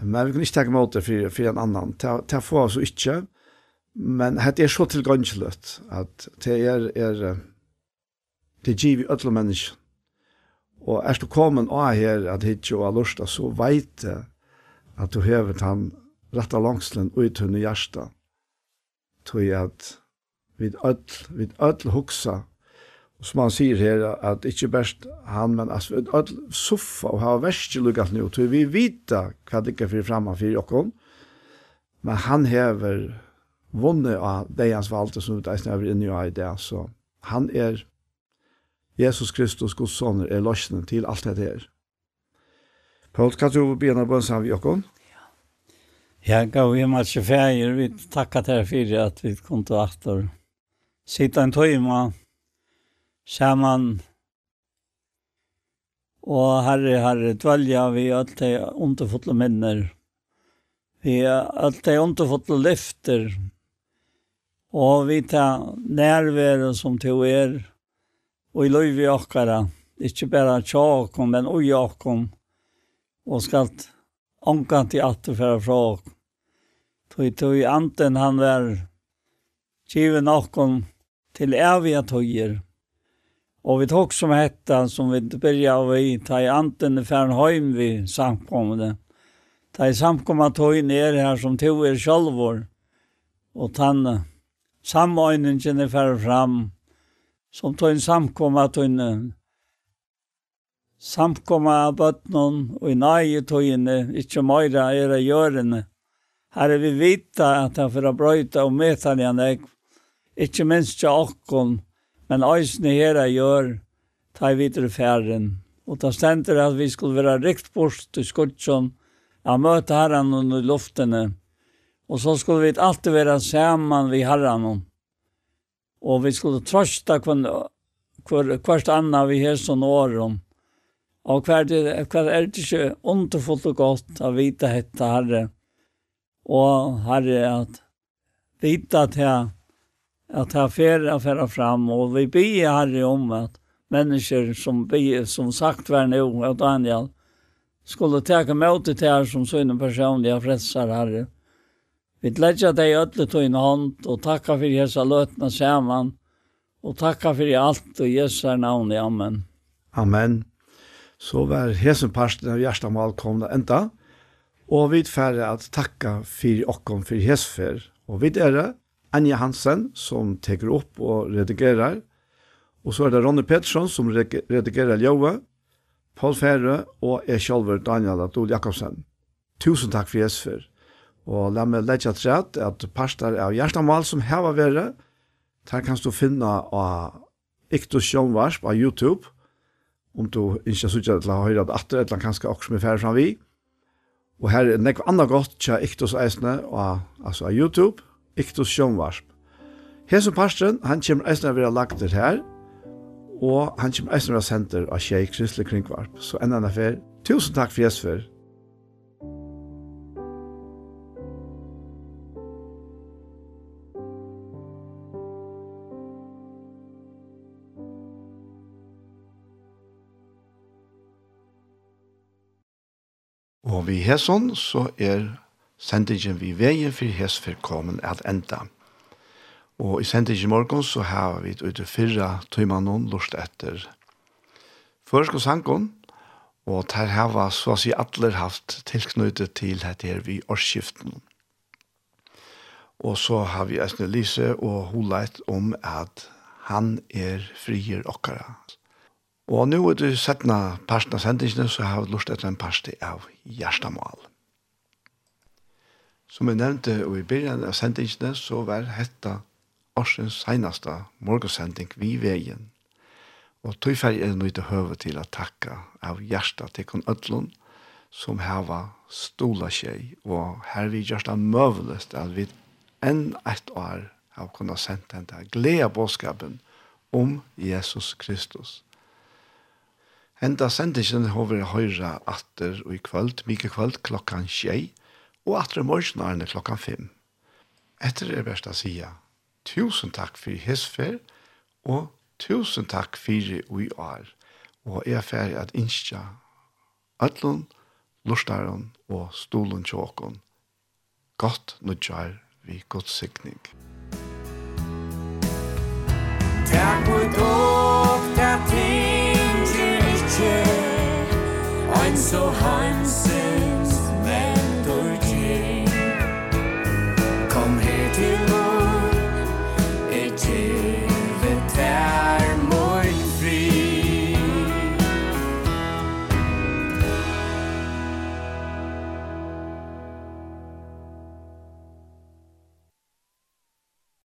Men vi kunne ikke ta imot det for, for en annan. Det få oss ikke. Men det er så tilgangsløtt at det er, er det giv i ødel mennesker. Og er du kommet av her at hit jo har lyst, så vet jeg at du hever han rett av langslen ut under hjertet. Tror jeg at vi ødel, vi ødel huksa som han sier her, at ikke best han, men altså, at soffa og ha verst lukket nå, tror vi vita hva det ikke er for fremme for jokken, men han hever vunnet av det hans valgte som det er snøver inne i det, så han er Jesus Kristus, Guds sønner, er løsningen til alt det her. Paul, kan du begynne på en sammen med jokken? Ja, gav vi med ikke feir, Vi takket dig för att vi kom til aktor. Sitta en timme saman. Og herre, herre, dvelja vi alt de underfotle minner. Vi alt dei underfotle lyfter. Og vi ta nærvære som til er. Og i løy vi okkara. Ikke bare tjåkom, men ui okom. Og skal omkant til at du fra fra okom. Tui tui anten han var kiven okom til eviga tøyer. Og vi tok som hetta som vi började av i ta i anten Fernheim vi samkomne. Ta i samkomna tog ner här som tog er självor. Och tanne samordningen är färre fram som tog en samkomma tog en samkomma av bøtnen, og i nøye tøyene, ikke møyre er av gjørene. Her er vi vita at han for å brøyta og møte han igjen, ikke minst til åkken, men eisne her jeg gjør, ta i videre færen. Og da stender at vi skulle være rikt bort til skuddsjon, jeg møte herren under luftene, og så skulle vi alltid være sammen vi herren. Og vi skulle trøste hver, hver, hvert annet vi har sånn åren. Og hver, hver er det ikke underfullt og godt å vite dette herre. Og herre at vite at jeg att här färra färra fram och vi ber Herre om att mennesker som vi som sagt var nå, og Daniel skulle ta emot til her som sina personliga fredser Herre. Vi lägger dig ödlet til en hånd, och tacka för dessa lötna samman och tacka för allt og Jesu namn. Amen. Amen. Så var hesen parsten av hjärtamal kom det enda. Og vi færre at takka for okkom for hesfer. Og vi er det Anja Hansen som teker opp og redigerer. Og så er det Ronny Pettersson som redigerer Ljøve, Paul Ferre og jeg selv Daniel Adol Jakobsen. Tusen takk for Jesper. Og la meg legge til rett at pastor av Gjerstamal som her var verre, der kan du finne av Iktus Sjønvars på YouTube, om du ikke sier til å høre det atter, eller kanskje også med er ferdig vi. Og her er nekva annet godt til Iktus Eisne, og, altså av YouTube, Iktus Sjønvarsp. Hesen parstren, han kommer eisen å være lagt ned her, og han kommer eisen å være senter av Kjei Kristelig Kringvarp. Så enda enn affær. Tusen takk for Jesper. Og vi hesson så er sendingen vi veien for hesfer kommer at enda. Og i sendingen morgen så har vi ut til fyrre tøymannen lort etter først og sangen, og der har vi så å si alle haft tilknyttet til dette her vi årsskiften. Og så har vi Esne Lise og Holeit om at han er frier okkara. Og nå er det settende parten av sendingene, så har vi lyst etter en parste av Gjerstamål. Som jeg nevnte og i begynnelsen av sendingene, så var dette årsens seneste morgensending vi veien. Og tøyferg er det nøyde høve til å takke av hjertet til kon Ødlund, som hava stola seg, og her vi gjørst det møvelest at vi enn et år har kunnet sendt den til glede bådskapen om Jesus Kristus. Henda sendingen har vi høyre atter og i kvöld, mye kvöld klokkan tjei, og at det klokkan fem. Etter det er best å si tusen takk for hesfer, og tusen takk for i år. Og jeg er ferdig at innskja ødlund, lortaren og stolen tjåkon. Godt nødjar vi godt sikning. Takk for dog, der ting til ikke, ein så hansen